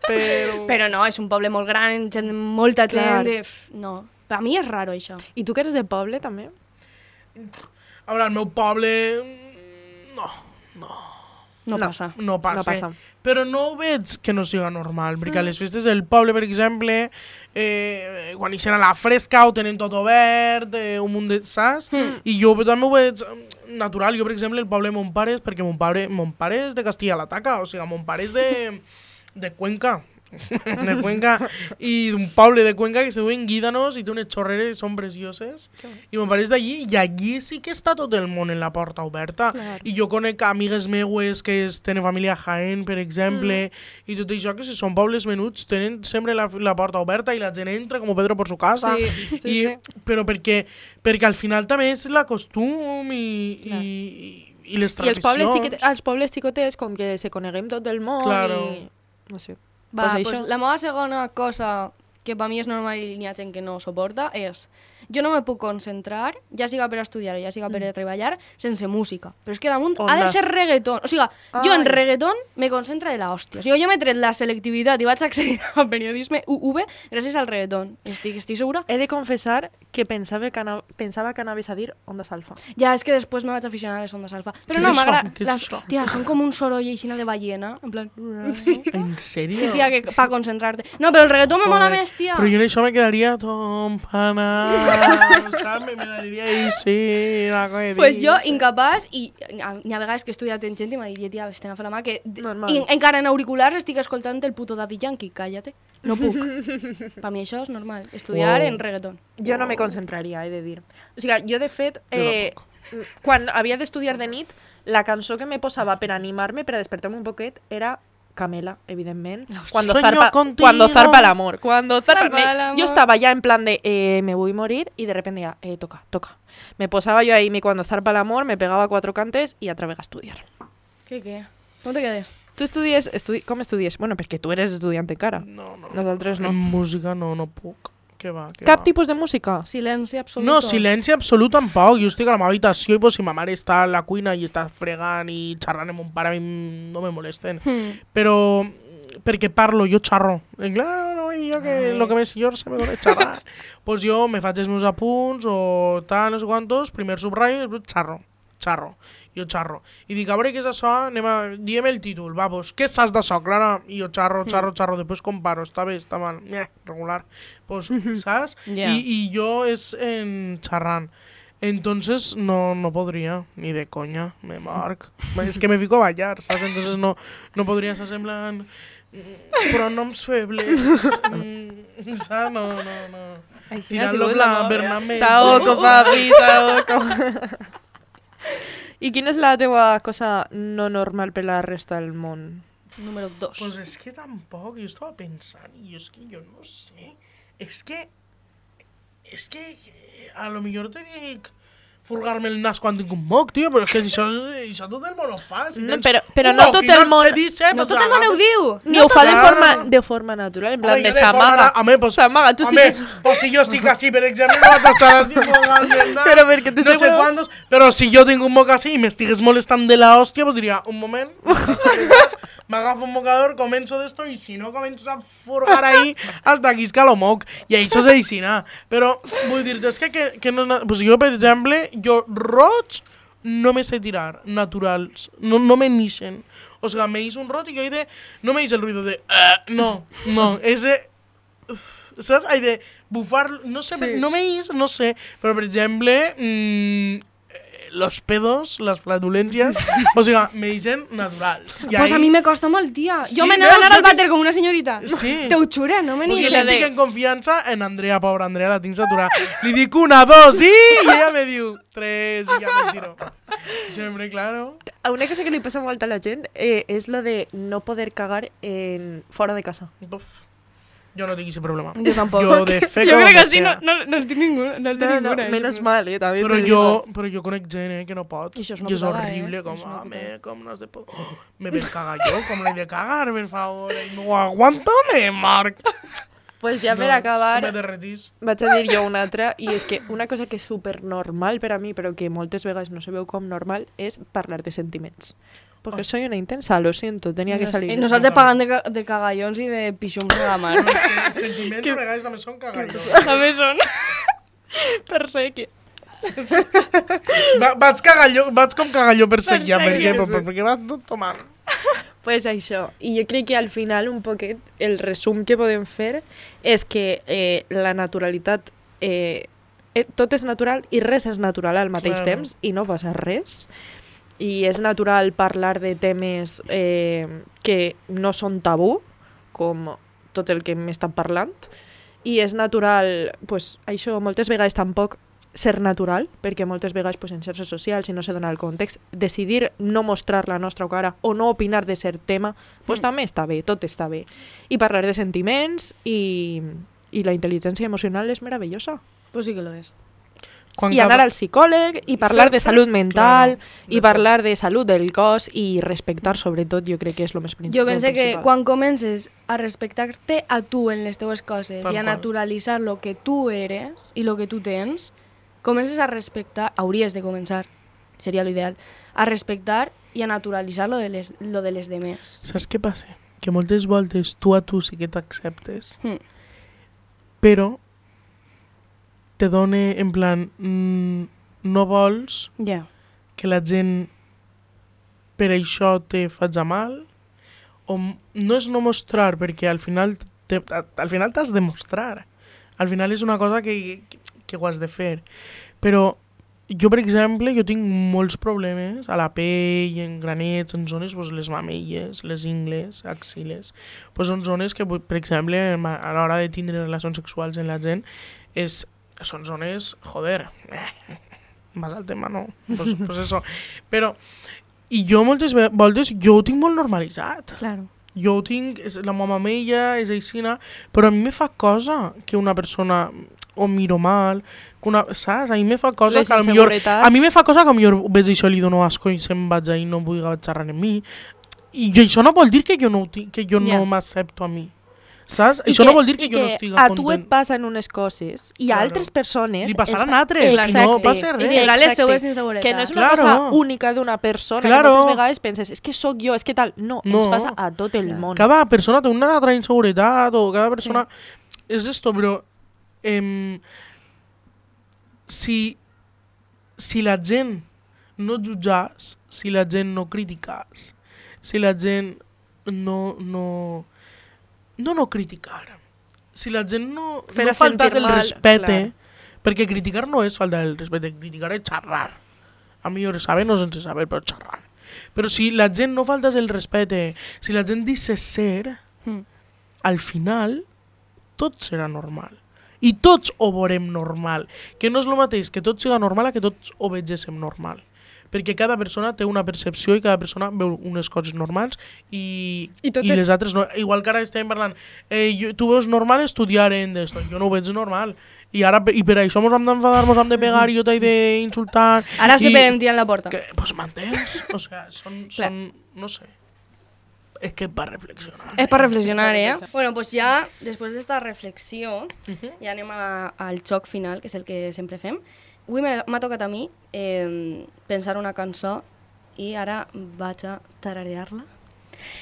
Però... però no, és un poble molt gran, gent, molta Clar. gent... De... No, per a mi és raro això. I tu que eres de poble, també? A veure, al meu poble... mm, No, No, No. passa. no passa. No passa. Però no ho veig que no siga normal, perquè a les festes del poble, per exemple, eh, quan hi serà la fresca ho tenen tot obert, eh, un munt de... saps? I jo també ho veig mm, natural. Jo, per exemple, el poble de mon pare és perquè mon pare, mon pare és de Castilla la Taca, o sigui, mon pare és de, de Cuenca. <laughs> de Cuenca i d'un poble de Cuenca que se diuen Guídanos i té unes xorreres, són precioses i mon pare és d'allí i allí sí que està tot el món en la porta oberta Clar. i jo conec amigues meues que es, tenen família a Jaén, per exemple, Mm. i tot això, que si són pobles menuts tenen sempre la, la porta oberta i la gent entra com Pedro por su casa. Sí, <laughs> sí, I, sí. Però perquè, perquè al final també és la costum i, i, i, i les I els tradicions. pobles, xiquet, els pobles xicotets, com que se coneguem tot el món Claro. i... No sé. Va, Pues la meva segona cosa que per mi és normal i n'hi ha gent que no suporta és jo no me puc concentrar, ja siga per estudiar o ja siga per treballar, sense música. Però és que damunt ha de Ondas. ser reggaeton. O sigui, jo en Ai. reggaeton me concentra de la hòstia. O sigui, jo m'he tret la selectivitat i vaig accedir <laughs> a periodisme UV gràcies al reggaeton. Estic, estic segura. He de confessar que pensava que, ana... pensava que anaves a dir Ondas Alfa. Ja, és que després me vaig aficionar a les ondes alfa. Però no, m'agrada... Les-? Tia, són com un soroll aixina de ballena, en plan... En sèrio? Sí, tia, que pa concentrarte. No, però el reggaeton me mola més, tia. Però jo en això me quedaria tot <laughs> <laughs> Pues jo, incapaç, i a- n'hi ha vegades que he estudiat en gent i m'ha dit, tia, estem a fer la mà, que Normal. i, encara en auriculars estic escoltant el puto Daddy Yankee, cállate. No puc. <laughs> per mi això és normal, estudiar Wow. en reggaeton. Jo no me concentraria, he de dir. O sigui, jo de fet, eh, quan havia d'estudiar de nit, la cançó que me posava per animar-me, per despertar-me un poquet, era Camela, evidentment. Cuando Sueño zarpa, contigo. cuando zarpa el amor. Cuando zarpa, Zarpa me- el amor. Yo estaba ya en plan de, eh, me voy a morir, y de repente ya, eh, toca, toca. Me posaba yo ahí, mi cuando zarpa el amor, me pegaba cuatro cantes y a través a estudiar. Què, què? On te quedes? Tu estudies, estudi com estudies? Bueno, perquè tu eres estudiant encara. No, no. Nosaltres no. En música no, no puc. Què va, què Cap va. tipus de música? Silenci absolut. No, silenci absolut tampoc. Jo estic a la meva habitació i pues, si ma mare està a la cuina i està fregant i xerrant amb mon pare, a mi no me molesten. Hmm. Però perquè parlo, jo xarro. En clar, no, i jo que lo que més jo se me dona xerrar. <laughs> pues jo me faig els meus apunts o tal, no sé quantos, primer subratllo i després xarro, xarro. Jo xarro. I dic, a veure què és això, anem a... diem el títol, va, pues, què saps d'això, Clara? I jo xarro, xarro, xarro, després comparo, està bé, està mal, eh, regular. Pues, saps? Ja. I, I jo és en xerrant. Entonces no, no podría, ni de coña, me marc. es que me fico a ballar, ¿sabes? Entonces no, no podría, ¿sabes? En plan, mm, pronoms febles, mm, ¿sabes? No, no, no. Així Tirant-lo en plan Bernat Metge. Saoco, papi, saoco. <laughs> I quina és la teua cosa no normal per la resta del món? Número 2. Pues es que tampoc, jo estava pensant i és que jo no sé. És que... És que eh, a lo millor te dic furgar-me el nas tinc un moc, tio, però és que això, això tot el món ho fa. Si No, tens però, però un no tot el món... dice, no pues tot el món ho diu. Ni No ho fa de forma, de forma natural, en plan de s'amaga. Home, pues, S'amaga, tu sí home, que... pues si jo estic així, per exemple, no el nas, Però perquè no sé quantos, però si jo tinc un moc així i m'estigués molestant de la hòstia, pues diria, un moment, <laughs> m'agafo un mocador, començo d'esto i si no començo a furgar ahí <laughs> hasta aquí escalo moc. I això és aixina. Però vull dir-te, és que, que, que no, pues jo, per exemple, jo roig no me sé tirar naturals. No, no me nixen. O sea, me hice un rot y yo de... No me hice el ruido de... "Ah", no, no, ese... uf, ¿Sabes? Hay de bufar... No sé, Sí. no me hice, no sé. Pero, por ejemplo, mm, eh, los pedos, las flatulencias, <laughs> o sea, me dicen naturals. I Pues a ahí- mí me costa molt, tía. Sí, Yo me veus, anava a anar jo al váter com una señorita. Sí. Te ho jure, no me Pues ni... yo estic en confiança en Andrea, pobra Andrea, la tinc saturada. Li dic una, dos, sí! I ella me diu tres, i ja me tiro. <laughs> Sempre, claro. Una cosa que li passa molt a la gent eh, és lo de no poder cagar en, fora de casa. Uf. Jo no tinc aquest problema. Jo tampoc. Jo de fe jo com crec que sí, no, no, no el tinc ningú. No el tinc No, no, ninguna, eh, crec. mal, eh, també Però jo, però jo conec gent eh, que no pot. I això és una I és putada, horrible, eh? com, una home, com no has de <gasps> por... Me ves cagar jo, com l'he de cagar, per favor. No aguántame, Marc. Pues ja per No, acabar, se me derretís. vaig a dir jo una altra, i és que una cosa que és super normal per a mi, però que moltes vegades no se veu com normal, és parlar de sentiments. Porque soy una intensa, lo siento, tenía que salir. I nosaltres pagant de, ca- de cagallons i de pixums a la mar. No, és que els sentiments a vegades també són cagallons. També són. <laughs> per ser que... Va, vaig, cagalló, vaig com cagalló per sèquia, Per perquè, perquè, perquè vas tot tomant. <laughs> Pues això, i jo crec que al final un poquet el resum que podem fer és que eh, la naturalitat, eh, eh, tot és natural i res és natural al mateix Claro. temps i no passa res. I és natural parlar de temes eh, que no són tabú, com tot el que m'estan parlant, i és natural, pues, això moltes vegades tampoc ser natural, perquè moltes vegades pues, en xarxes socials, si no se dona el context, decidir no mostrar la nostra cara o no opinar de cert tema, pues, Mm. també està bé, tot està bé. I parlar de sentiments i, i la intel·ligència emocional és meravellosa. Pues sí que lo és. Quan I anar al psicòleg, i parlar Fer- de salut mental, claro, i parlar de salut del cos, i respectar, sobretot, jo crec que és el més principal. Jo pense que quan comences a respectar-te a tu en les teves coses Tal i a qual. naturalitzar lo que tu eres i lo que tu tens, comences a respectar, hauries de començar, seria l'ideal, a respectar i a naturalitzar lo de les, lo de les demés. Saps què passa? Que moltes voltes tu a tu sí que t'acceptes, Mm. però te dona en plan mm, no vols Ja. que la gent per això te faci mal? O no és no mostrar perquè al final te, al final t'has de mostrar. Al final és una cosa que, que, que ho has de fer. Però jo per exemple jo tinc molts problemes a la pell, en granets, en zones pues, les mamelles, les ingles, axiles. Pues, són zones que per exemple a l'hora de tindre relacions sexuals en la gent és, són zones, joder, eh, vas al tema, no? Pues, pues eso. Però, i jo moltes voltes, jo ho tinc molt normalitzat. Claro. Jo ho tinc, és la meva mamella, és aixina, però a mi me fa cosa que una persona o miro mal, que una, saps? A mi me fa cosa Les que inseguretats. a mi me fa cosa que a millor veig això i li dono asco i se'n vaig ahí i no vull xerrar amb mi. I això no vol dir que jo no, que jo Ja. no m'accepto a mi. Saps? I això no vol dir que jo no estigui a tu et content. passen unes coses i a Claro. altres persones... Li passaran altres, i no Exacte. passa res. I tindrà les Exacte. seues inseguretats. Que no és una Claro. cosa única d'una persona, Claro. que moltes vegades penses, és que sóc jo, és que tal... No, No. ens passa a tot el món. Cada persona té una altra inseguretat o cada persona... És esto, però... Em, si, si la gent no jutjàs, si la gent no criticàs, si la gent no... no no, no criticar. Si la gent no, Fer no faltas el mal, respecte, clar. perquè criticar no és faltar el respecte, criticar és xerrar. A millor saber no sense saber, però xerrar. Però si la gent no faltas el respecte, si la gent dice ser, Mm. al final tot serà normal. I tots ho veurem normal. Que no és el mateix que tot siga normal a que tots ho vegéssim normal. Perquè cada persona té una percepció i cada persona veu unes coses normals i, I i és- les altres no. Igual que ara estem parlant, eh, jo, tu veus normal estudiar en d'esto, jo no ho veig normal. I ara i per això mos hem d'enfadar, mos hem de pegar i jo t'he d'insultar. Ara i- que em tiren la porta. Que, pues m'entens? O sea, són, <laughs> són, no sé. És que per reflexionar. Es para reflexionar, ¿eh? Bueno, pues ya después de esta reflexió, ya anem a- al xoc final, que és el que sempre fem. Avui m'ha tocat a mi eh, pensar una cançó i ara vaig a tararear-la.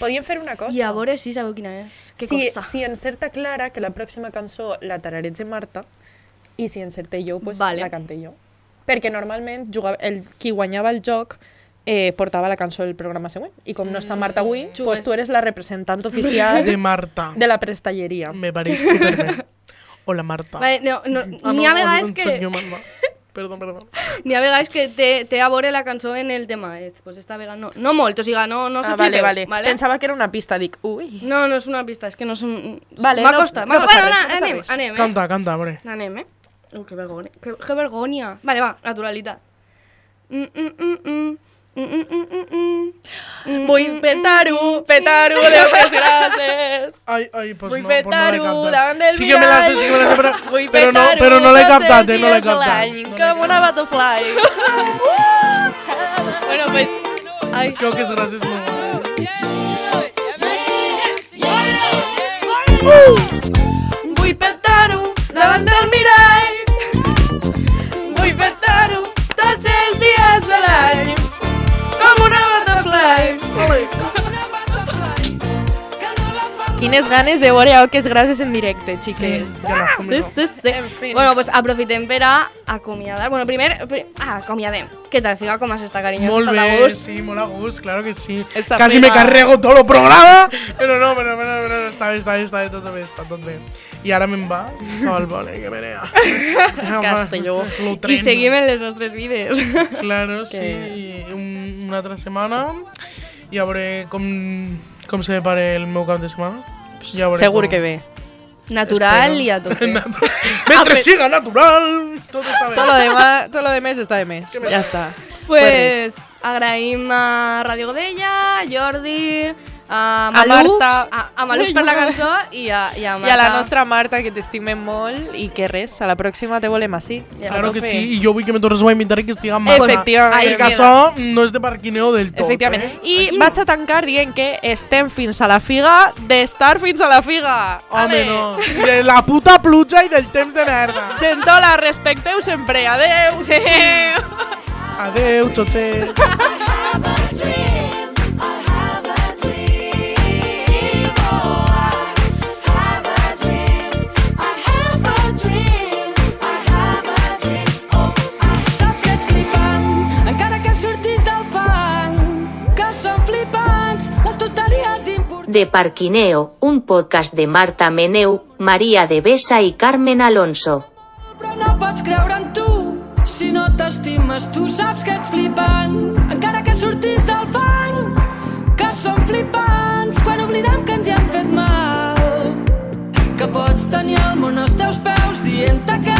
Podíem fer una cosa. I a veure si sabeu quina és. Què si, cosa? si encerta Clara, que la pròxima cançó la tarareig en Marta, i si encerte jo, pues Vale. la cante jo. Perquè normalment jugava, el, qui guanyava el joc eh, portava la cançó del programa següent. I com no està Marta avui, pues tu eres la representant oficial De Marta. de la prestalleria. Me pareix superbé. Hola, Marta. Vale, no, no, Ah, n'hi no, ha vegades no, que... jo, Marta. Perdó, perdó. N'hi ha vegades que té, té a veure la cançó en el tema. Eh? Pues esta vegada no. No molt, o sigui, no, no se ah, vale, vale. vale? Pensava que era una pista, dic, ui. No, no és una pista, és que no som... Vale, m'ha no- costat. no bueno, res, anem, res. anem, eh? Canta, canta, hombre. Anem, eh? Oh, que vergonya. Que, que vergonya. Vale, va, naturalitat. Mm, mm, mm, mm. Mm, mm, mm, mm, mm. Mm, Vull mm, petar-ho, petar-ho, Déu que gràcies. Ai, ai, pues Vull no, pues no l'he petar-ho captat. davant del Sí que me la sé, sí que me la sé, però, Vull però no, petar-ho però no l'he tots captat, els eh, no l'he dies de captat. l'any, Com una butterfly. <laughs> bueno, pues... Ai. És que que és gràcies molt. Vull petar-ho davant del mirall. Quines ganes de veure Oques gràcies en directe, xiques. Sí, sí, sí. En fin. Bueno, pues aprofitem per a acomiadar. Bueno, primer... pri- Ah, acomiadem. Què tal, figa? Com has estat, cariño? Molt a bé, gust? sí, molt a gust, claro que sí. Esta Casi me carrego todo el programa, pero no, pero, pero, pero està bé, està bé, està bé, tot bé, està tot bé. I ara me'n va al vole, que verea. <laughs> Castelló. I seguim en les nostres vides. <laughs> Claro, <laughs> Que- sí, un, una altra setmana i a veure com, com se depara el meu cap de setmana. Ja veuré Segur com- que bé. Natural Espero. i a tope. <laughs> <laughs> Mentre siga natural, tot està bé. Tot lo demás, tot lo demás està de més. Ja està. Pues agraïm a Radio Godella, a Jordi, a A Malux, Marta. a, a Malux per la cançó i a, i a I a la Marta. nostra Marta, que t'estimem molt i que res, a la pròxima te volem així. Claro que sí, i jo vull que me tornes a invitar i que estigui amb Marta. Efectivament. Perquè això no és de parquineo del tot, Efectivament. eh? I vaig a tancar dient que estem fins a la figa d'estar fins a la figa. Home, no. De la puta pluja i del temps de merda. Gentola, respecteu sempre. Adeu. Adeu. Adeu, xotet. <laughs> de Parquineo, un podcast de Marta Meneu, María de Besa i Carmen Alonso. Però no pots creure en tu, si no t'estimes tu saps que ets flipant, encara que sortís del fang, que som flipants quan oblidem que ens hi hem fet mal, que pots tenir el món als teus peus dient-te que